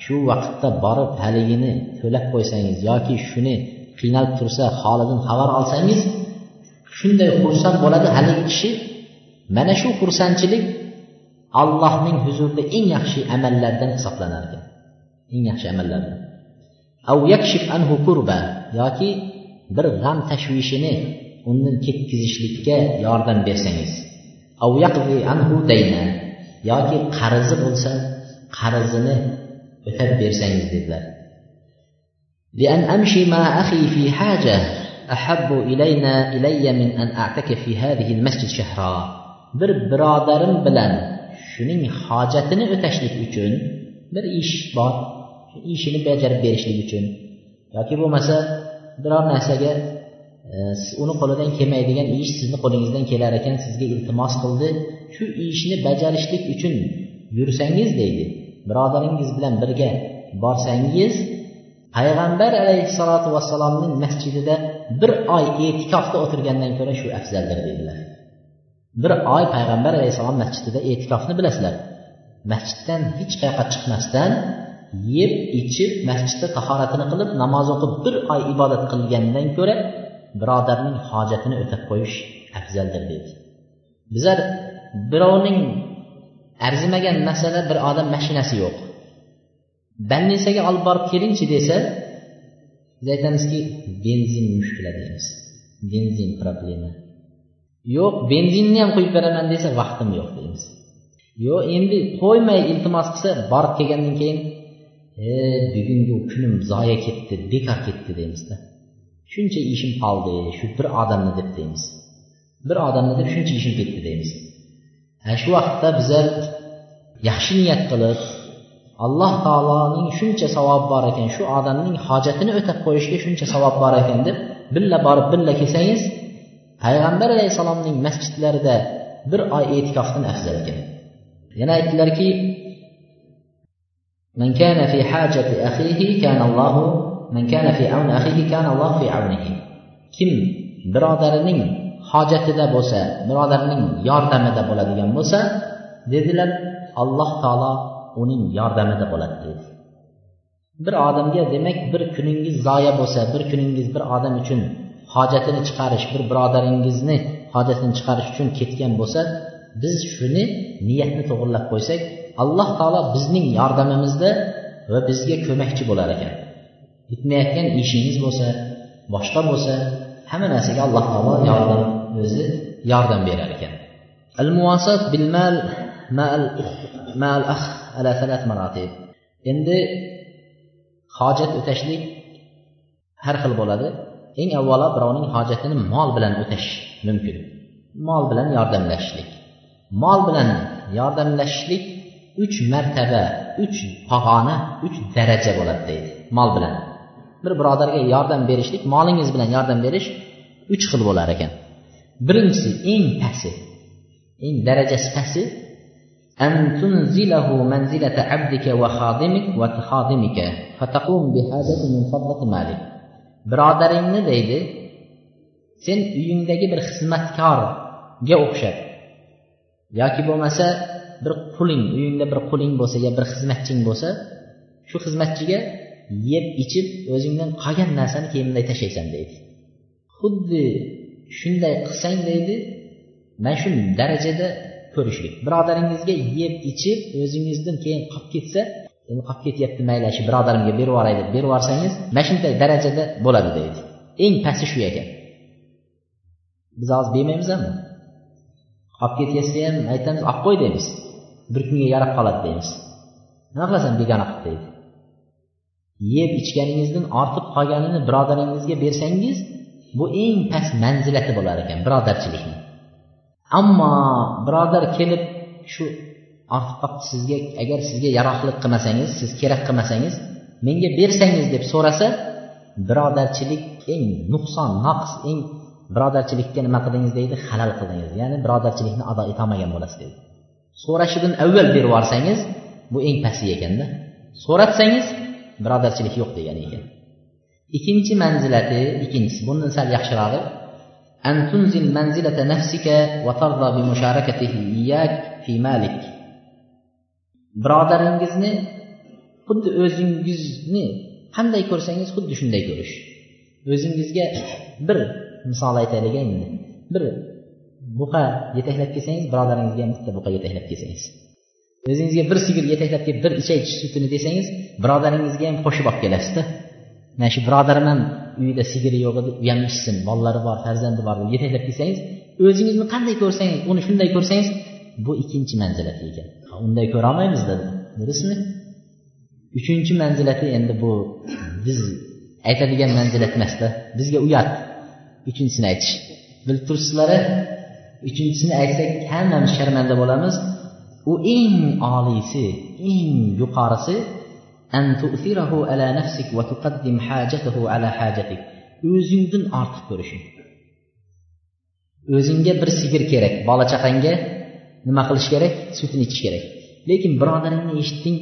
Shu vaqtda borib haligini to'lab qo'ysangiz yoki shuni qiynalib tursa holidan xabar olsangiz shunday xursand bo'ladi haligi kishi mana shu xursandchilik allohning huzurida eng yaxshi amallardan hisoblanar ekan eng yaxshi amallardan anhu yoki bir g'am tashvishini undan ketkazishlikka yordam bersangiz anhu dayna yoki qarzi bo'lsa qarzini o'tab bersangiz dedilar لأن أمشي مع أخي في حاجة أحب إلينا إلي من أن أعتكف في هذه المسجد شهرا bir birodarim bilan shuning hojatini o'tashlik uchun bir ish bor shu ishini bajarib berishlik uchun yoki bo'lmasa biror narsaga e, uni qo'lidan kelmaydigan ish sizni qo'lingizdan kelar ekan sizga iltimos qildi. Shu ishni bajarishlik uchun yursangiz deydi. Birodaringiz bilan birga borsangiz payg'ambar alayhissalotu vassalomning masjidida bir oy e'tikofda o'tirgandan ko'ra shu afzaldir dedilar. Bir oy payg'ambar alayhissalom masjidida e'tikofni bilasizlar. Masjiddan hech qayoqqa chiqmasdan yeb ichib masjidda tahoratini qilib namoz o'qib bir oy ibodat qilgandan ko'ra birodarning hojatini o'tab qo'yish afzaldir deydi bizlar birovning arzimagan masala bir odam mashinasi yo'q. Bannisaga olib borib kelingchi desa biz aytamizki benzin mushkula deymiz. Benzin problema yo'q benzinni ham quyib beraman desa vaqtim yo'q deymiz. Yo'q endi qo'ymay iltimos qilsa borib kelgandan keyin e bugungi kunim zoya ketdi bekor ketdi deymizda. shuncha ishim qoldi shu bir odamni deb deymiz bir odamni deb shuncha ishim ketdi deymiz shu vaqtda bizlar yaxshi niyat qilib alloh taoloning shuncha savob bor ekan shu odamning hojatini o'tab qo'yishga shuncha savob bor ekan deb billa borib billa kelsangiz payg'ambar alayhissalomning masjidlarida bir oy e'tikofdan afzal ekan yana aytdilarki من كان في حاجة أخيه كان الله fi avni kana avnihi kim birodarining hojatida bo'lsa birodarining yordamida bo'ladigan bo'lsa dedilar alloh taolo uning yordamida bo'ladi dedi. Bir odamga demak bir kuningiz zoya bo'lsa bir kuningiz bir odam uchun hojatini chiqarish bir birodaringizni hojatini chiqarish uchun ketgan bo'lsa biz shuni niyatni to'g'irlab qo'ysak alloh taolo bizning yordamimizda va bizga ko'makchi bo'lar ekan. yetmayotgan ishingiz bo'lsa boshqa bo'lsa hamma narsaga alloh taolo yordam o'zi yordam berar ekan. Al muvosat bil mal mal akh ala salat maratib. Endi hojat o'tashlik har xil bo'ladi. Eng avvalo birovning hojatini mol bilan o'tash mumkin. Mol bilan yordamlashishlik mol bilan yordamlashishlik uch martaba uch pog'ona uch daraja bo'ladi deydi. Mol bilan. bir birodarga yordam berishlik molingiz bilan yordam berish uch xil bo'lar ekan birinchisi eng pasti eng darajasi pasti أن تنزله منزلة عبدك وخادمك وخادمك فتقوم بحاجة من فضلة مالك birodaringni deydi sen uyingdagi bir xizmatkorga o'xshab yoki bo'lmasa bir quling uyingda bir quling bo'lsa yo bir xizmatching bo'lsa shu xizmatchiga yeb ichib o'zingdan qolgan narsani keyin bunday tashlaysan deydi. Xuddi shunday qilsang deydi mana shu darajada ko'rishlik birodaringizga yeb ichib o'zingizdan keyin qolib ketsa endi qolib ketyapti mayli shu birodarimga berib yuboray deb berib yuborsangiz mana shunday darajada bo'ladi deydi. Eng pasti shu ekan. Biz hozir bermaymizmi qolib ketyapsa ham aytamiz olib qo'y deymiz. Bir kunga yarab qoladi deymiz. Nima qilasan begona qilib deydi. Yeb ichganingizdan ortib qolganini birodaringizga bersangiz bu eng past manzilati bo'lar ekan birodarchilikni. Ammo birodar kelib shu ortib qolibdi sizga agar sizga yaroqlik qilmasangiz siz kerak qilmasangiz menga bersangiz deb so'rasa birodarchilik eng nuqson naqs eng birodarchilikka nima qildingiz deydi? Halal qildingiz. Ya'ni birodarchilikni ado etolmagan bo'lasiz deydi. So'rashidan avval berib yuborsangiz bu eng pasti ekanda. So'ratsangiz birodarchilik yo'q degani ekan ikkinchi manzilati ikkinchisi bundan sal yaxshirog'i أن تنزل منزلة نفسك وترضى بمشاركته إياك في مالك birodaringizni xuddi o'zingizni qanday ko'rsangiz xuddi shunday ko'rish o'zingizga bir misol aytaylik endi bir buqa yetaklab kelsangiz birodaringizga ham bitta buqa yetaklab kelsangiz O'zingizga bir sigir yetaklab kelib bir ichay sutini desangiz birodaringizga ham qo'shib olib kelasizda. Mana shu birodarim ham uyida sigiri yo'q edi u ham ichsin bolalari bor farzandi bor deb yetaklab kelsangiz o'zingizni qanday ko'rsangiz uni shunday ko'rsangiz bu ikkinchi manzilati ekan. Unday ko'rolmaymizda durustmi uchinchi manzilati endi bu. Biz aytadigan manzilat emasda. Bizga uyat. Uchinchisini aytish. Bilib turibsizlar uchinchisini aytsak hammamiz sharmanda bo'lamiz. u eng oliysi eng yuqorisi ala nafsik ala hajatik. O'zingdan ortiq ko'rishing. O'zingga bir sigir kerak bola chaqangga nima qilish kerak? Sutini ichish kerak. Lekin birodaringni eshitding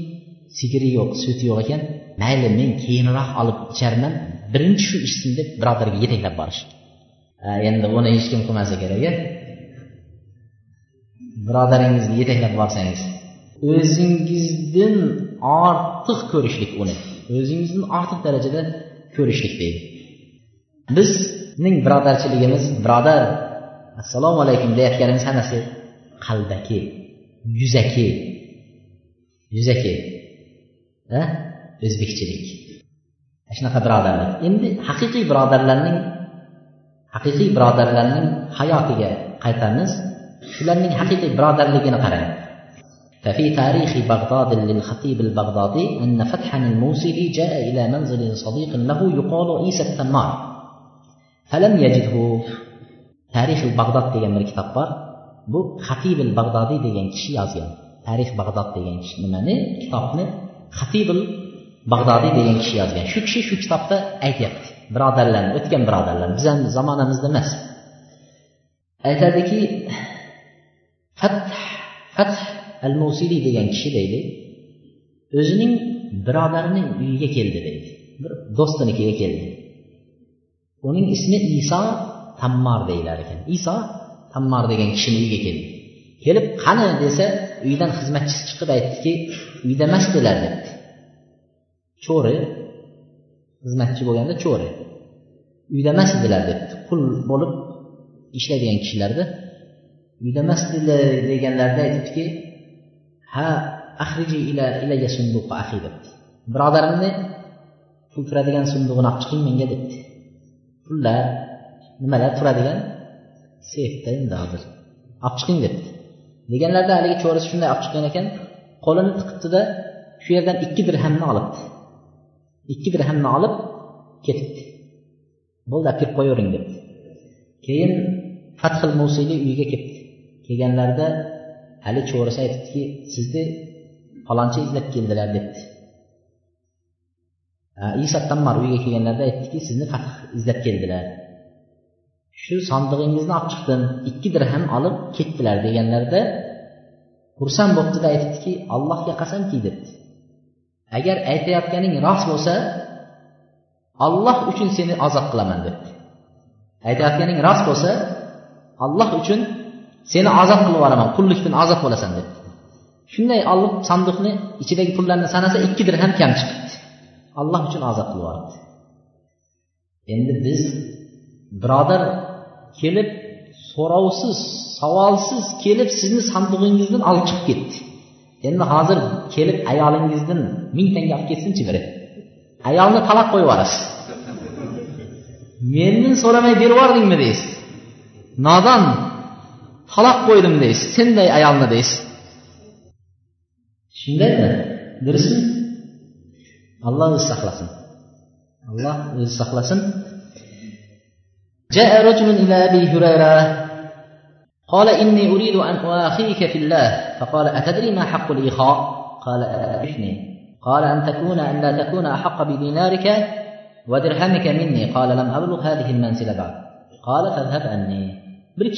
sigiri yo'q suti yo'q ekan. Mayli men keyinroq olib icharman. Birinchi shu ichsin deb birodarga yetaklab borish. Endi buni hech kim qilmasa kerak a birodaringizni yetaklab borsangiz. O'zingizdan ortiq ko'rishlik uni. O'zingizdan ortiq darajada ko'rishlik deydi bizning birodarchiligimiz birodar assalomu alaykum deyayotganimiz hammasi qalbaki yuzaki yuzaki o'zbekchilik. Shunaqa birodarlik. Endi haqiqiy birodarlarning haqiqiy birodarlarning hayotiga qaytamiz shularning haqiqiy birodarligini qarang ففي تاريخ بغداد للخطيب البغدادي أن فتحا الموصلي جاء إلى منزل صديق له يقال عيسى التنار فلم يجده تاريخ البغداد degan bir kitob bor bu xatib bag'dodiy degan kishi yozgan tarix bag'dod degan kishi nimani kitobni xatib bag'dodiy degan kishi yozgan shu kishi shu kitobda aytyapti birodarlarni o'tgan birodarlar bizani zamonamizda emas aytadiki fath fath al musiliy degan kishi deydi. O'zining birodarining uyiga keldi deydi. Bir do'stinikiga keldi. Uning ismi iso tammar deyilar ekan. Iso tammar degan kishini uyiga keldi. Kelib qani desa uydan xizmatchisi chiqib aytdiki uyda emasdilar debdi cho'ri xizmatchi bo'lganda cho'ri. Uyda emas edilar debdi qul bo'lib ishlaydigan kishilarda uyda emas deganlarida aytibdiki ha ahriji ila ilayya sunduqa ahi debdi. Birodarimni pul turadigan sundug'ini olib chiqing menga debdi. Pullar nimalar turadigan? Seyfda endi hozir olib chiqing debdi. Deganlarida haligi cho'risi shunday olib chiqqan ekan qo'lini tiqibdida shu yerdan ikki dirhamni olibdi. Ikki dirhamni olib ketibdi. Bo'ldi olib kelib qo'yavering debdi. Keyin fathil musiyli uyiga kelibdi kelganlarida hali cho'risi aytibdiki sizni faloncha izlab keldilar debdi. Iso uyga kelganlarida aytdiki sizni fath izlab keldilar. Shu sandig'ingizni olib chiqdim ikki dirham olib ketdilar deganlarida xursand bo'libdida aytibdiki allohga qasamki debdi. Agar aytayotganing rost bo'lsa olloh uchun seni ozod qilaman debdi. Aytayotganing rost bo'lsa alloh uchun seni ozod qilib yuboraman qullikdan ozod bo'lasan debdi shunday olib sandiqni ichidagi pullarni sanasa ikki dirham kam chiqibdi. Alloh uchun ozod qilib yuboribdi. Endi biz birodar kelib so'rovsiz savolsiz kelib sizni sandig'ingizdan olib chiqib ketdi. Endi hozir kelib ayolingizdan ming tanga olib ketsinchi biri? Ayolni taloq qo'yib yuborasiz. Mendan so'ramay berib yubordingmi deysiz? Nodon taloq qo'ydim deysiz senday ayolni deysiz shundaymi durustmi alloh o'zi saqlasin. Alloh o'zi saqlasin. جاء رجل إلى أبي هريرة قال إني أريد أن أواخيك في الله فقال أتدري ما حق الإخاء قال أعرفني قال أن تكون أن لا تكون أحق بدينارك ودرهمك مني قال لم أبلغ هذه المنزلة بعد قال فاذهب عني bir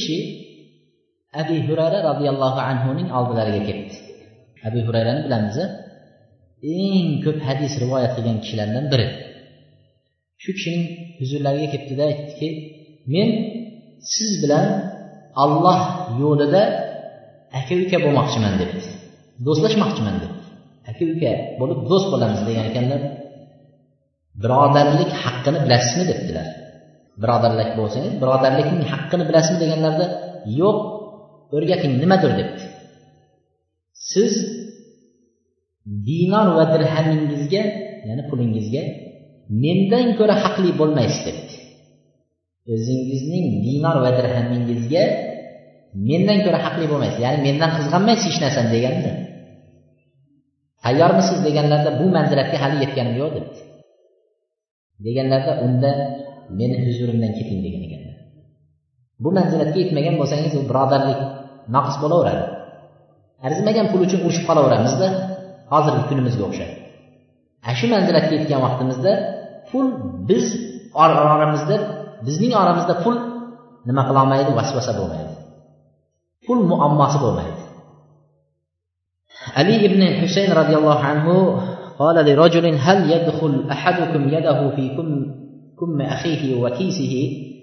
abi hurayra roziyallohu anhuning oldilariga ketdi. Abi hurayrani bilamiz eng ko'p hadis rivoyat qilgan kishilardan biri. Shu kishining huzurlariga ketdida aytdiki men siz bilan alloh yo'lida aka uka bo'lmoqchiman debdi. Do'stlashmoqchiman debdi. Aka uka bo'lib do'st bo'lamiz degan ekanlar. Birodarlik haqqini bilasizmi? debdilar. Birodarlik bo'lsangiz birodarlikning haqqini bilasizmi? deganlarida yo'q o'rgating nimadir debdi. Siz dinor va dirhamingizga ya'ni pulingizga mendan ko'ra haqli bo'lmaysiz debdi. O'zingizning dinor va dirhamingizga mendan ko'ra haqli bo'lmaysiz ya'ni mendan qizg'anmaysiz hech narsani deganda tayyormisiz deganlarida bu manzilatga hali yetganim yo'q debdi. Deganlarida unda meni huzurimdan keting degan ekanlar. Bu manzilatga yetmagan bo'lsangiz u birodarlik naqs bo'laveradi arzimagan pul uchun urushib qolaveramizda hozirgi kunimizga o'xshab ana shu manzilatga yetgan vaqtimizda pul biz oramizda bizning oramizda pul nima qilolmaydi vasvasa bo'lmaydi pul muammosi bo'lmaydi ali ibn husayn roziyallohu anhu قال لرجل هل يدخل أحدكم يده في كم, كم أخيه وكيسه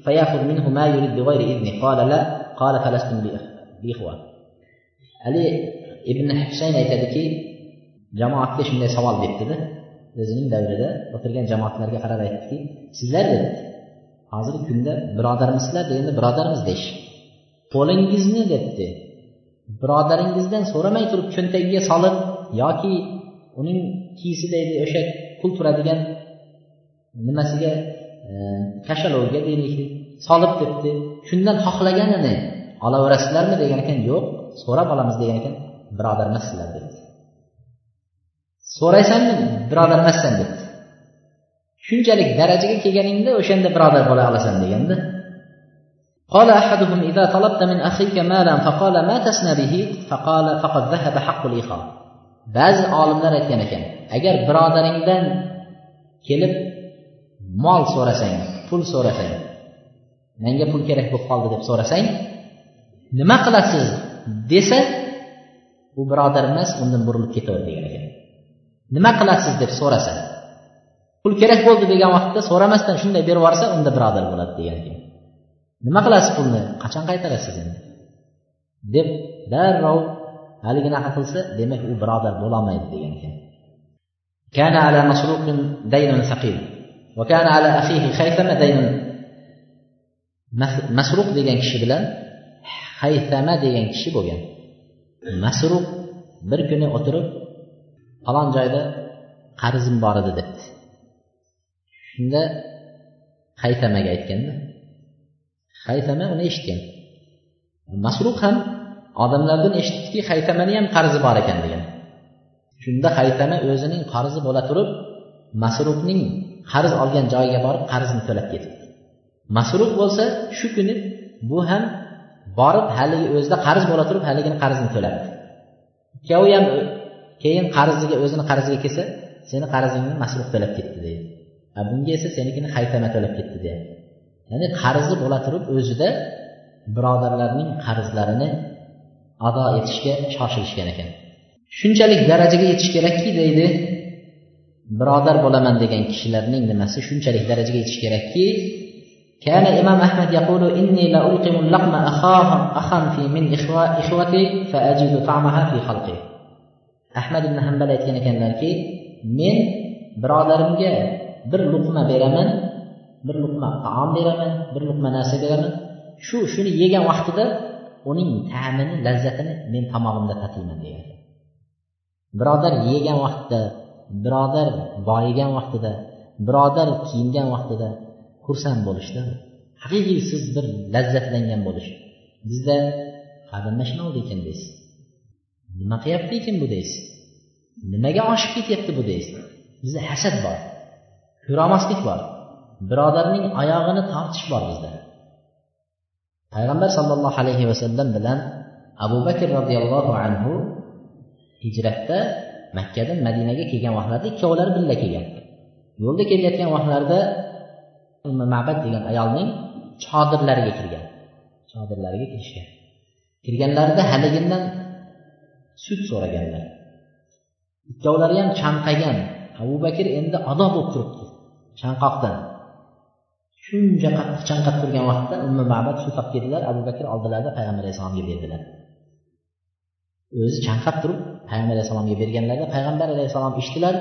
فيأخذ منه ما يريد بغير إذنه قال لا قال فلستم beixtiyor ali ibn husayn aytadiki jamoatga shunday savol beribdida o'zining davrida o'tirgan jamoatlarga qarab aytdiki sizlar dedi hozirgi kunda birodarmisizlar endi birodarmiz deyish qo'lingizni debdi birodaringizdan so'ramay turib cho'ntagiga solib yoki uning kiyisidagi o'sha pul turadigan nimasiga e, kashalovga deylik solib debdi. Shundan xohlaganini olaverasizlarmi degan ekan yo'q so'rab olamiz degan ekan birodar emassizlar debdi so'raysanmi birodar emassan debdi shunchalik darajaga kelganingda o'shanda birodar bo'la olasan deganda قال أحدهم إذا طلبت من أخيك مالا فقال ما تسنى به فقال فقد ذهب حق الإخاء ba'zi olimlar aytgan ekan agar birodaringdan kelib mol so'rasang pul so'rasang menga pul kerak bo'lib qoldi deb so'rasang nima qilasiz desa u birodar emas undan burilib ketaver degan ekan nima qilasiz deb so'rasa pul kerak bo'ldi degan vaqtda so'ramasdan shunday berib yuborsa unda birodar bo'ladi degan ekan nima qilasiz pulni qachon qaytarasiz endi deb darrov haliginaqa qilsa demak u birodar bo'lolmaydi degan ekan كان على مسروق دين ثقيل وكان على أخيه خيثمة دين masruq degan kishi bilan haytama degan kishi bo'lgan. Masruq bir kuni o'tirib falon joyda qarzim bor edi debdi. Shunda haytamaga aytganda haytama uni eshitgan. Masruq ham odamlardan eshitdiki haytamani ham qarzi bor ekan degan. Shunda haytama o'zining qarzi bo'la turib masruqning qarz olgan joyiga borib qarzini to'lab ketibdi masruq bo'lsa shu kuni bu ham borib haligi o'zida qarz bo'la turib haligini qarzini to'labdi ikkovi ham keyin qarziga o'zini qarziga kelsa seni qarzingni masruf to'lab ketdi deydi. Bunga esa senikini haytama to'lab ketdi deyapti ya'ni qarzi bo'la turib o'zida birodarlarning qarzlarini ado etishga shoshilishgan ekan. Shunchalik darajaga yetish kerakki deydi birodar bo'laman degan kishilarning nimasi shunchalik darajaga yetish kerakki كان إمام أحمد يقول إني لألقم اللقم أخاهم أخا في من إخوتي فأجد طعمها في خلقي أحمد بن حنبل aytgan ekanlarki men birodarimga bir luqma beraman bir luqma taom beraman bir luqma narsa beraman shu shuni yegan vaqtida uning ta'mini lazzatini men tomog'imda tatiyman degan birodar yegan vaqtda birodar boyigan vaqtida birodar kiyingan vaqtida xursand bo'lishda haqiqiy siz bir lazzatlangan bo'lish. Bizda nima bo'ldi ekan deysiz nima qilyapti ekan bu deysiz? Nimaga oshib ketyapti bu deysiz? Bizda hasad bor ko'rolmaslik bor. Birodarning oyog'ini tortish bor bizda. Payg'ambar sollallohu alayhi vasallam bilan abu bakr roziyallohu anhu hijratda makkadan madinaga kelgan vaqtlarida ikkovlari birga kelgan. Yo'lda kelayotgan vaqtlarida mabad degan ayolning chodirlariga kirgan. Chodirlariga kirishgan. Kirganlarida haligindan sut so'raganlar. Ikkovlari ham chanqagan. Abu bakr endi ado bo'lib turibdi. Chanqoqdan. Shuncha qattiq chanqab turgan vaqtda umma mabad sut olib keldilar. Abu bakr oldilarida payg'ambar alayhissalomga berdilar. O'zi chanqab turib payg'ambar alayhissalomga berganlarida payg'ambar alayhissalom ichdilar.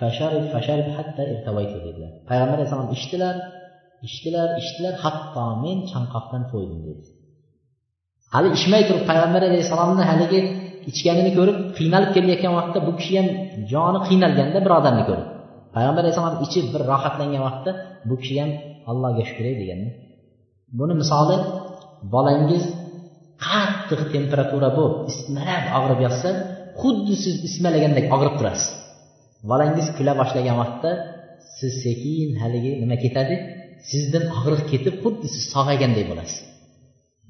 Fasharib fasharib hatto hatta dedilar. Payg'ambar alayhissalom ichdilar. Ichdilar ichdilar. Hatto men chanqoqdan to'ydim dedi. Hali ichmay turib payg'ambar alayhissalomni haligi ichganini ko'rib qiynalib kelayotgan vaqtda bu kishi ham joni qiynalganda birodarni ko'rib. Payg'ambar alayhissalom ichib bir rohatlangan vaqtda bu kishi ham allohga shukur deganda buni misoli bolangiz qattiq temperatura bo'lib ismalab og'rib yotsa xuddi siz ismalagandek og'rib turasiz. Bolangiz kula boshlagan vaqtda siz sekin haligi nima ketadi? Sizdan og'riq ketib xuddi siz sog'ayganday bo'lasiz.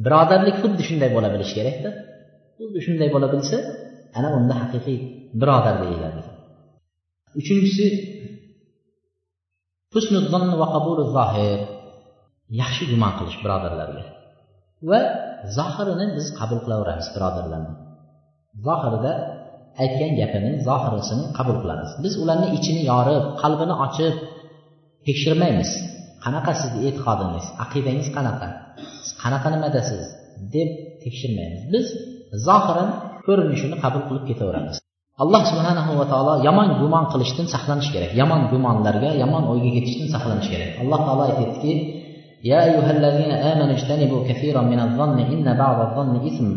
Birodarlik xuddi shunday bo'la bilishi kerakda. Xuddi shunday bo'la bilsa ana unda haqiqiy birodar deyiladi uchinchisi yaxshi gumon qilish birodarlarga. Va zohirini biz qabul qilaveramiz birodarlarni zohirida aytgan gapining zohirisini qabul qilamiz biz ularni ichini yorib qalbini ochib tekshirmaymiz qanaqa sizni e'tiqodingiz aqidangiz qanaqa siz qanaqa nimadasiz deb tekshirmaymiz biz zohiran ko'rinishini qabul qilib ketaveramiz alloh subhanahu va taolo yomon gumon qilishdan saqlanish kerak yomon gumonlarga yomon o'yga ketishdan saqlanish kerak alloh taolo aytyaptiki يا أيها الذين آمنوا اجتنبوا كثيرا من الظن إن بعض الظن إثم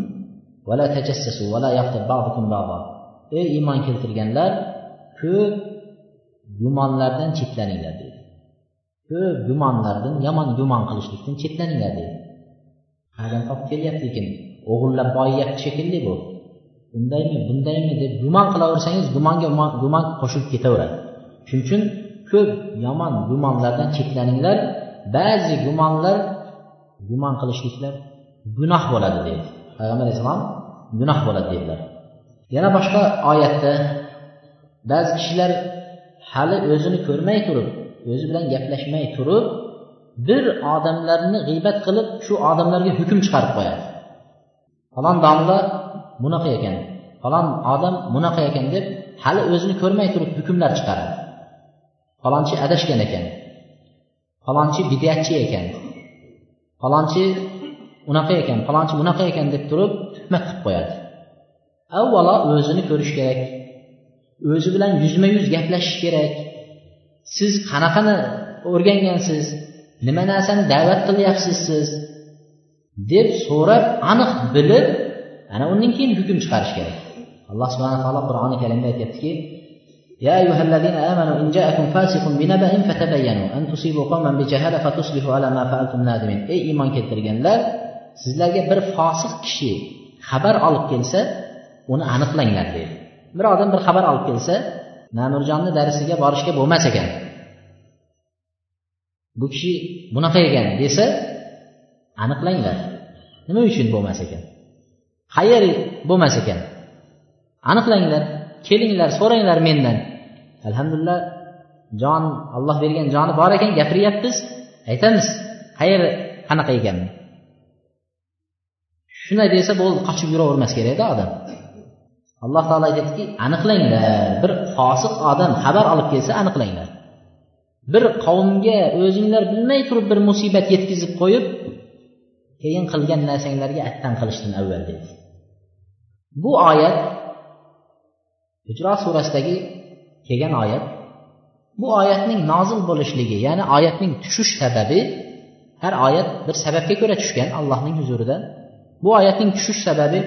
ولا تجسسوا ولا يغتب بعضكم بعضا ey iymon keltirganlar ko'p gumonlardan chetlaninglar deydi. Ko'p gumonlardan yomon gumon qilishlikdan chetlaninglar deydi. Qayerdan topib kelyapti ekan o'g'irlab boyiyapti shekilli bu. Undaymi bundaymi deb gumon qilaversangiz gumonga gumon qo'shilib ketaveradi. Shuning uchun ko'p yomon gumonlardan cheklaninglar ba'zi gumonlar gumon qilishliklar gunoh bo'ladi deydi. Payg'ambar alayhissalom gunoh bo'ladi dedilar yana boshqa oyatda ba'zi kishilar hali o'zini ko'rmay turib o'zi bilan gaplashmay turib bir odamlarni g'iybat qilib shu odamlarga hukm chiqarib qo'yadi. Falon domla bunaqa ekan falon odam bunaqa ekan deb hali o'zini ko'rmay turib hukmlar chiqaradi. Falonchi adashgan ekan falonchi bidatchi ekan falonchi unaqa ekan falonchi bunaqa ekan deb turib tuhmat qilib qo'yadi. avvalo o'zini ko'rish kerak o'zi bilan yuzma yuz gaplashish kerak siz qanaqani o'rgangansiz nima narsani da'vat qilyapsiz siz deb so'rab aniq bilib ana undan keyin hukm chiqarish kerak alloh subhana taolo qur'oni karimda aytyaptiki يا أيها الذين آمنوا إن جاءكم فاسق بنبأ فتبينوا أن تصيبوا قوما بجهالة فتصبحوا على ما فعلتم نادمين ey iymon keltirganlar sizlarga bir fosiq kishi xabar olib kelsa uni aniqlanglar deydi bir odam bir xabar olib kelsa ma'murjonni darsiga borishga bo'lmas ekan. Bu kishi bunaqa ekan desa aniqlanglar nima uchun bo'lmas ekan? Qayer bo'lmas ekan? Aniqlanglar kelinglar so'ranglar mendan. Alhamdulillah jon alloh bergan joni bor ekan gapiryapmiz. Aytamiz qayer qanaqa ekanini. Shunday desa bo'ldi qochib yuravermas kerakda odam. Alloh taolo aytyaptiki aniqlanglar. Bir fosiq odam xabar olib kelsa aniqlanglar. Bir qavmga o'zinglar bilmay turib bir musibat yetkazib qo'yib keyin qilgan narsanglarga attan qilishdan avval dedi. Bu oyat hijro surasidagi kelgan oyat bu oyatning nozil bo'lishligi ya'ni oyatning tushish sababi har oyat bir sababga ko'ra tushgan allohning huzurida. Bu oyatning tushish sababi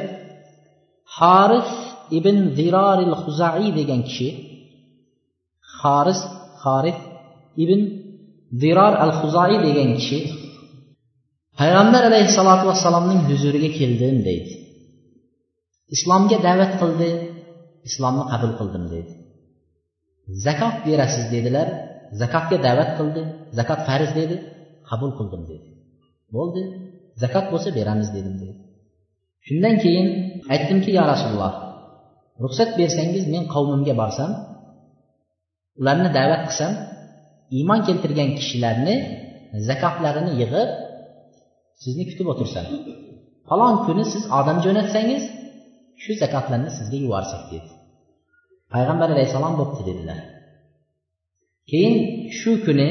haris ibn ziroril huzaiy degan kishi haris haris ibn ziror al huzaiy degan kishi payg'ambar alayhissalotu vassalomning huzuriga keldim deydi. Islomga da'vat qildi islomni qabul qildim deydi. Zakot berasiz dedilar zakotga da'vat qildi zakot farz dedi qabul qildim dedi. Bo'ldi zakot bo'lsa beramiz dedim dedi. Shundan keyin aytdimki yo rasululloh ruxsat bersangiz men qavmimga borsam ularni da'vat qilsam iymon keltirgan kishilarni zakotlarini yig'ib sizni kutib o'tirsam falon kuni siz odam jo'natsangiz shu zakotlarni sizga yuborsak dedi. Payg'ambar alayhissalom bo'pti dedilar. Keyin shu kuni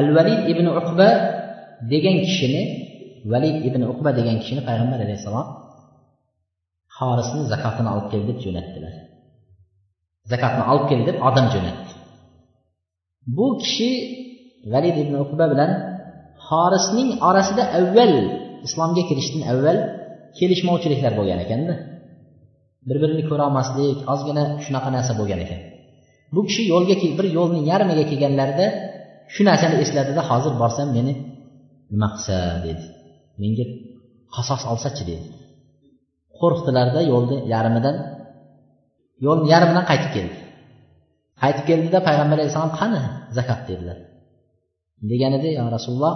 al valid ibn uqba degan kishini valid ibn uqba degan kishini payg'ambar alayhissalom xorisni zakotini olib kel deb jo'natdilar. Zakotni olib kel deb odam jo'natdi. Bu kishi valid ibn uqba bilan xorisning orasida avval islomga kirishdan avval kelishmovchiliklar bo'lgan ekanda. Bir birini ko'rolmaslik ozgina shunaqa narsa bo'lgan ekan. Bu kishi yo'lga bir yo'lning yarmiga kelganlarida shu narsani esladida hozir borsam meni nima qilsa? dedi. Menga qasos olsachi dedi. Qo'rqdilarda yo'lni yarmidan yo'lni yarmidan qaytib keldi. Qaytib keldida payg'ambar alayhissalom qani zakot dedilar. Deganida yo rasululloh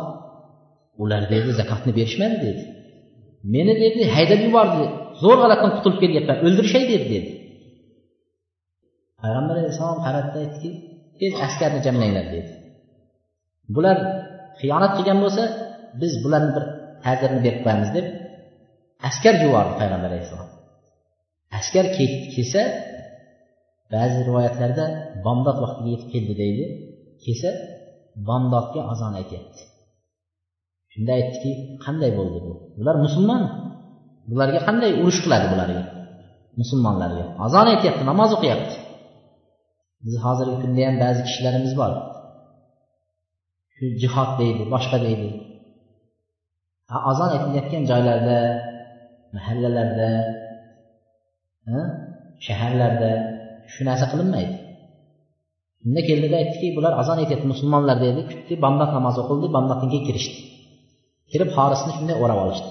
ular dedi zakotni berishmadi dedi. Meni dedi haydab yubordi zo'r g'alatdan qutulib kelyapman o'ldirishay deb dedi. Payg'ambar alayhissalom qaradida aytdiki tez askarni jamlanglar dedi. Bular xiyonat qilgan bo'lsa biz bularni bir ta'zirini berib qo'yamiz deb askar yubordi payg'ambar alayhissalom. Askar kelsa ba'zi rivoyatlarda bomdod vaqtiga yetib keldi deydi. Kelsa bomdodga azon aytyapti. Shunda aytdiki qanday bo'ldi bu? Bular musulmon. Bularga qanday urush qiladi bularga? Musulmonlarga. Azon aytyapti namoz o'qiyapti. Biz hozirgi kunda ham ba'zi kishilarimiz bor. Shu jihod deydi boshqa deydi. Azon aytilayotgan joylarda mahallalarda shaharlarda shu narsa qilinmaydi. Shunda keldida aytdiki bular azon aytyapti musulmonlar dedi. Kutdi bomdod namozi o'qildi bomdoddan keyin kirishdi. Kirib xorisni shunday o'rab olishdi.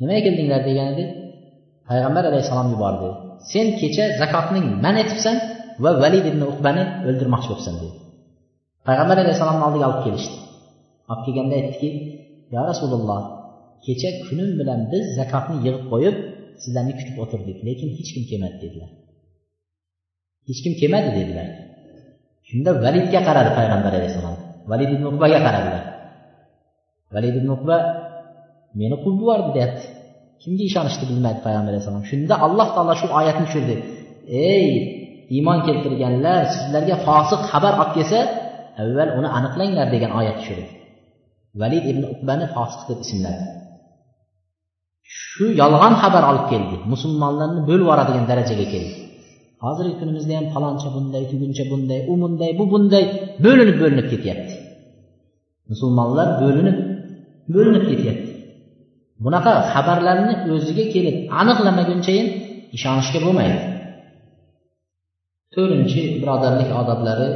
Nimaga keldinglar deganida payg'ambar alayhissalom yubordi. Sen kecha zakotning man etibsan va valid ibn uqbani o'ldirmoqchi bo'libsan dedi. Payg'ambar alayhissalomni oldiga olib kelishdi. Olib kelganda aytdiki yo rasululloh kecha kunim bilan biz zakotni yig'ib qo'yib sizlarni kutib o'tirdik lekin hech kim kelmadi dedilar. Hech kim kelmadi dedilar. Shunda validga qaradi payg'ambar alayhissalom. Valid ibn uqbaga qaradilar. Valid ibn uqba meni quvib yubordi deyapti. Kimga ishonishni bilmaydi payg'ambar alayhissalom. Shunda alloh taolo shu oyatni tushirdi. Ey iymon keltirganlar sizlarga fosiq xabar olib kelsa avval uni aniqlanglar degan oyat tushirdi. Valid ibn uqbani fosiq deb ismladi. shu yolg'on xabar olib keldi. Musulmonlarni bo'lib yuboradigan darajaga keldi. Hozirgi kunimizda ham paloncha bunday tuguncha bunday u bunday bu bunday bo'linib bo'linib ketyapti. Musulmonlar bo'linib bo'linib ketyapti. Bunaqa xabarlarni o'ziga kelib aniqlamaguncha ishonishga bo'lmaydi. To'rtinchi birodarlik odoblari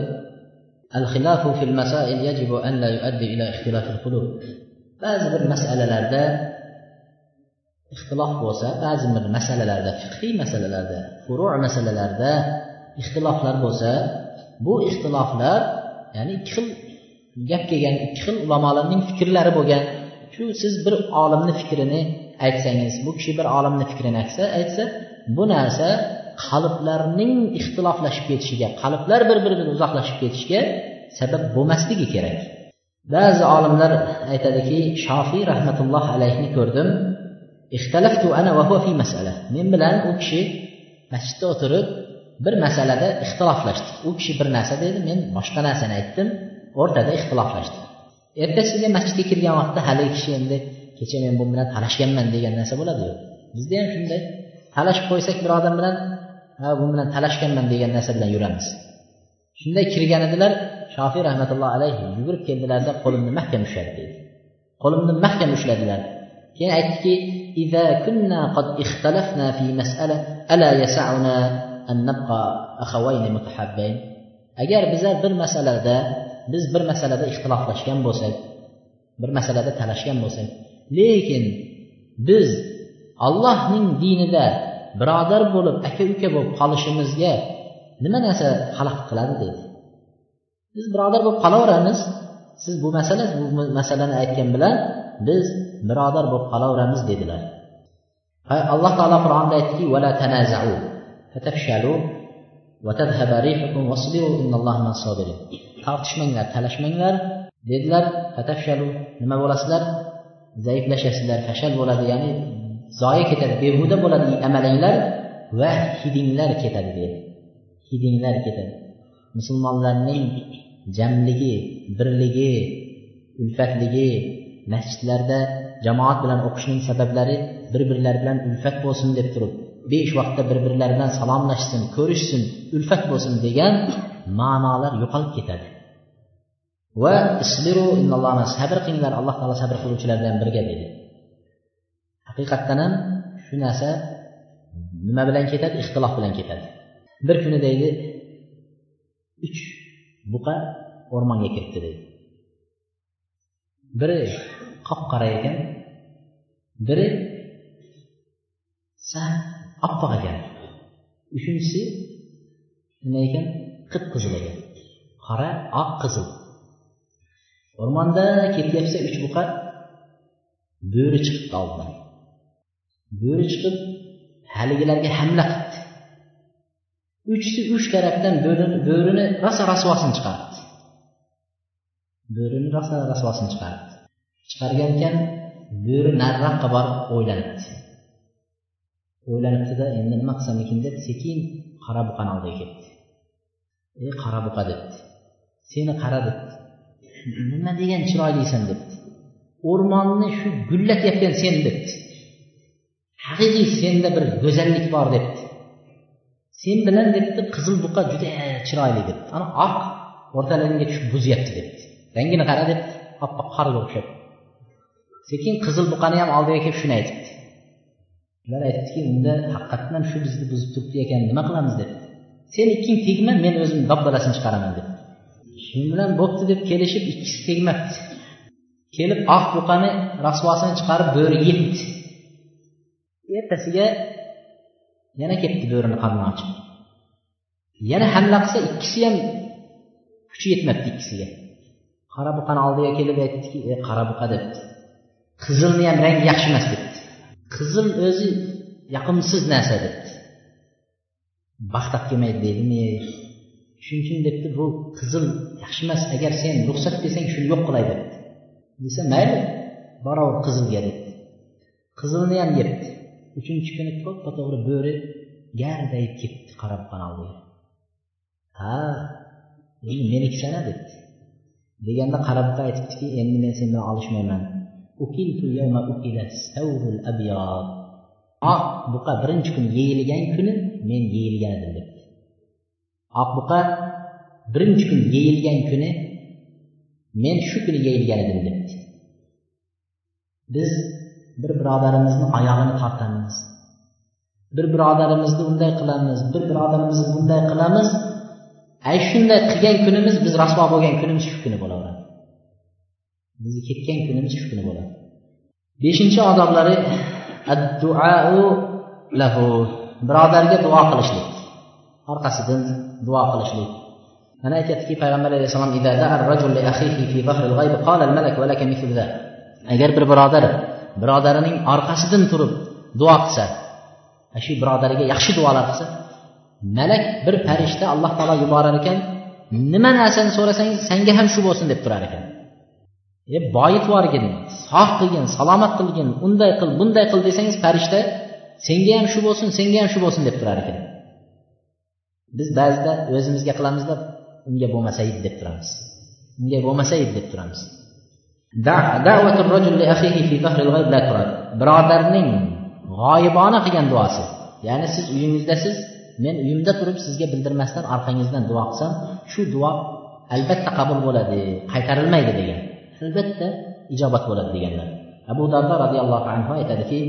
ba'zi bir masalalarda ixtilof bo'lsa ba'zi bir masalalarda fiqhiy masalalarda furu masalalarda ixtiloflar bo'lsa bu ixtiloflar ya'ni ikki xil gap kelgan ikki xil ulamolarning fikrlari bo'lgan. Shu siz bir olimni fikrini aytsangiz bu kishi bir olimni fikrini aytsa aytsa bu narsa qalblarning ixtiloflashib ketishiga qalblar bir biridan uzoqlashib ketishiga sabab bo'lmasligi kerak. Ba'zi olimlar aytadiki shofiy rahmatulloh alayhni ko'rdim. Ixtalaftu ana va huwa fi masala. Men bilan u kishi masjidda o'tirib bir masalada ixtiloflashdik. U kishi bir narsa dedi men boshqa narsani aytdim o'rtada ixtiloflashdik ertasiga masjidga kirgan vaqtda haligi kishi endi kecha men bu bilan talashganman degan narsa bo'ladiyu. Bizda ham shunday. Talashib qo'ysak bir odam bilan ha bu bilan talashganman degan narsa bilan yuramiz. Shunday kirgan edilar shofiy rahmatulloh alayhi yugurib keldilarda qo'limni mahkam ushladi deydi qo'limni mahkam ushladilar. Keyin aytdiki إذا كنا قد اختلفنا في مسألة ألا يسعنا أن نبقى أخوين متحابين agar bizlar bir masalada biz bir masalada ixtiloflashgan bo'lsak bir masalada talashgan bo'lsak lekin biz allohning dinida birodar bo'lib aka uka bo'lib qolishimizga nima narsa xalaqit qiladi dedi biz birodar bo'lib qolaveramiz siz bu masala bu masalani aytgan bilan biz birodar bo'lib qolaveramiz dedilar. Alloh taolo qur'onda aytdiki vala tanazau fatafshalu tortishmanglar talashmanglar dedilar. Fatafshalu nima bo'lasizlar? Zaiflashasizlar fashal bo'ladi ya'ni zoya ketadi behuda bo'ladi amalinglar va hidinglar ketadi dedi. Hidinglar ketadi. Musulmonlarning jamligi birligi ulfatligi masjidlarda jamoat bilan o'qishning sabablari bir birlari bilan ulfat bo'lsin deb turib besh vaqtda bir birlari bilan salomlashsin ko'rishsin ulfat bo'lsin degan ma'nolar yo'qolib ketadi. Va isbiru sabr qilinglar alloh taolo sabr qiluvchilar bilan birga dedi. Haqiqatdan ham shu narsa nima bilan ketadi? Ixtilof bilan ketadi. Bir kuni deydi uch buqa o'rmonga kiribdi deydi biri qop qora ekan. Biri sal oppoq ekan. Uchinchisi nima ekan? Qip qizil ekan. Qora oq qizil. O'rmonda ketyapsa uch buqa bo'ri chiqibdi oldidan bo'ri chiqib haligilarga hamla qilibdi uchsi uch tarafdan bo'rini rosa rasvosini chiqaribdi. Bo'rini rosa rasvosini chiqaribdi. Chiqargan ekan bo'ri nariroqqa borib o'ylanibdi. O'ylanibdida endi nima qilsam ekan deb sekin qora buqani oldiga ketdi. Ey qora buqa debdi. Seni qara debdi. Nima degan chiroylisan debdi. O'rmonni shu gullatayotgan sen debdi. Haqiqiy senda bir go'zallik bor debdi. Sen bilan debdi qizil buqa juda chiroyli debdi. Ana oq o'rtalaringga tushib buzyapti debdi. Rangini qara debdi. Oppoq qorga o'xshab sekin qizil buqani ham oldiga kelib shuni aytibdi. Ular aytdiki unda haqiqatdan shu bizni buzib turibdi ekan nima qilamiz deb sen ikking tegma men o'zim dabdalasini chiqaraman deb shu bilan bo'pti deb kelishib ikkisi tegmabdi kelib oq buqani rasvosini chiqarib bo'ri yebdi ertasiga yana ketdi bo'rini qarni ochib yana hamla qilsa ikkisi ham kuchi yetmabdi ikkisiga. Qora buqani oldiga kelib aytdiki ey qora buqa debdi. Qizilni ham rangi yaxshi emas debdi. Qizil o'zi yoqimsiz narsa debdi. Baxt olib kelmaydi deydimi shuning uchun debdi bu qizil yaxshi emas agar sen ruxsat bersang shuni yo'q qilay debdi. Desa mayli boraver qizilga debdi. Qizilni ham yebdi. Uchinchi kuni to'ppa to'g'ri bo'ri gardayib ketdi qarab qoldi ha menikisana debdi. Deganda qarabqa aytibdiki endi men sen bilan olishmayman. Oq buqa birinchi kun yeyilgan kuni men yeyilgan edim debdi. Oq buqa birinchi kun yeyilgan kuni men shu kuni yeyilgan edim debdi. Biz bir birodarimizni oyog'ini tortamiz. Bir birodarimizni unday qilamiz bir birodarimizni bunday qilamiz. Ay shunday qilgan kunimiz biz rasvo bo'lgan kunimiz shu kuni bo'laveradi. Bizga ketgan kunimiz shu kuni bo'ladi. Beshinchi odoblari lahu birodarga duo qilishlik. Orqasidan duo qilishlik. Mana aytyaptiki payg'ambar alayhissalom agar bir birodar birodarining orqasidan turib duo qilsa shu birodariga yaxshi duolar qilsa malak bir farishta alloh taolo yuborar ekan nima narsani so'rasangiz senga ham shu bo'lsin deb turar ekan. E boyitib yuborgin sog' qilgin salomat qilgin unday qil bunday qil desangiz farishta senga ham shu bo'lsin senga ham shu bo'lsin deb turar ekan. Biz ba'zida o'zimizga qilamizda unga bo'lmasa edi deb turamiz. Unga bo'lmasa edi deb turamiz. Birodarning g'oyibona qilgan duosi. Ya'ni siz uyingizdasiz men uyimda turib sizga bildirmasdan orqangizdan duo qilsam shu duo albatta qabul bo'ladi qaytarilmaydi degan. Albatta ijobat bo'ladi deganlar. Abu dardo roziyallohu anhu aytadiki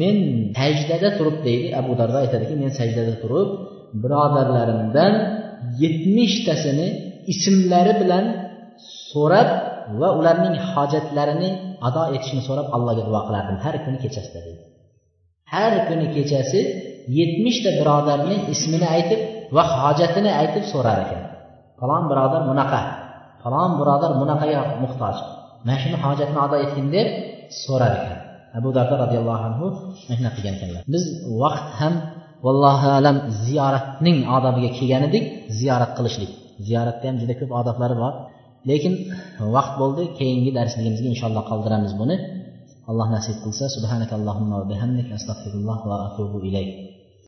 men sajdada turib deydi abu dardo aytadiki men sajdada turib birodarlarimdan yetmishtasini ismlari bilan so'rab va ularning hojatlarini ado etishini so'rab allohga duo qilardim. Har kuni kechasida deydi. Har kuni kechasi yetmishta birodarni ismini aytib va hojatini aytib so'rar ekan. Falon birodar bunaqa. Falon birodar bunaqaga muhtoj. Mana shuni hojatni ado etgin deb so'rar ekan. Abu darda roziyallohu anhu shunaqa qilgan ekanlar. Biz vaqt ham vallohu alam ziyoratning odobiga kelgan edik ziyorat qilishlik. Ziyoratda ham juda ko'p odoblari bor. Lekin vaqt bo'ldi keyingi darsligimizga inshaalloh qoldiramiz buni. Alloh nasib qilsa subhanakallohumma va bihamdik astag'firulloh va atubu ilayk.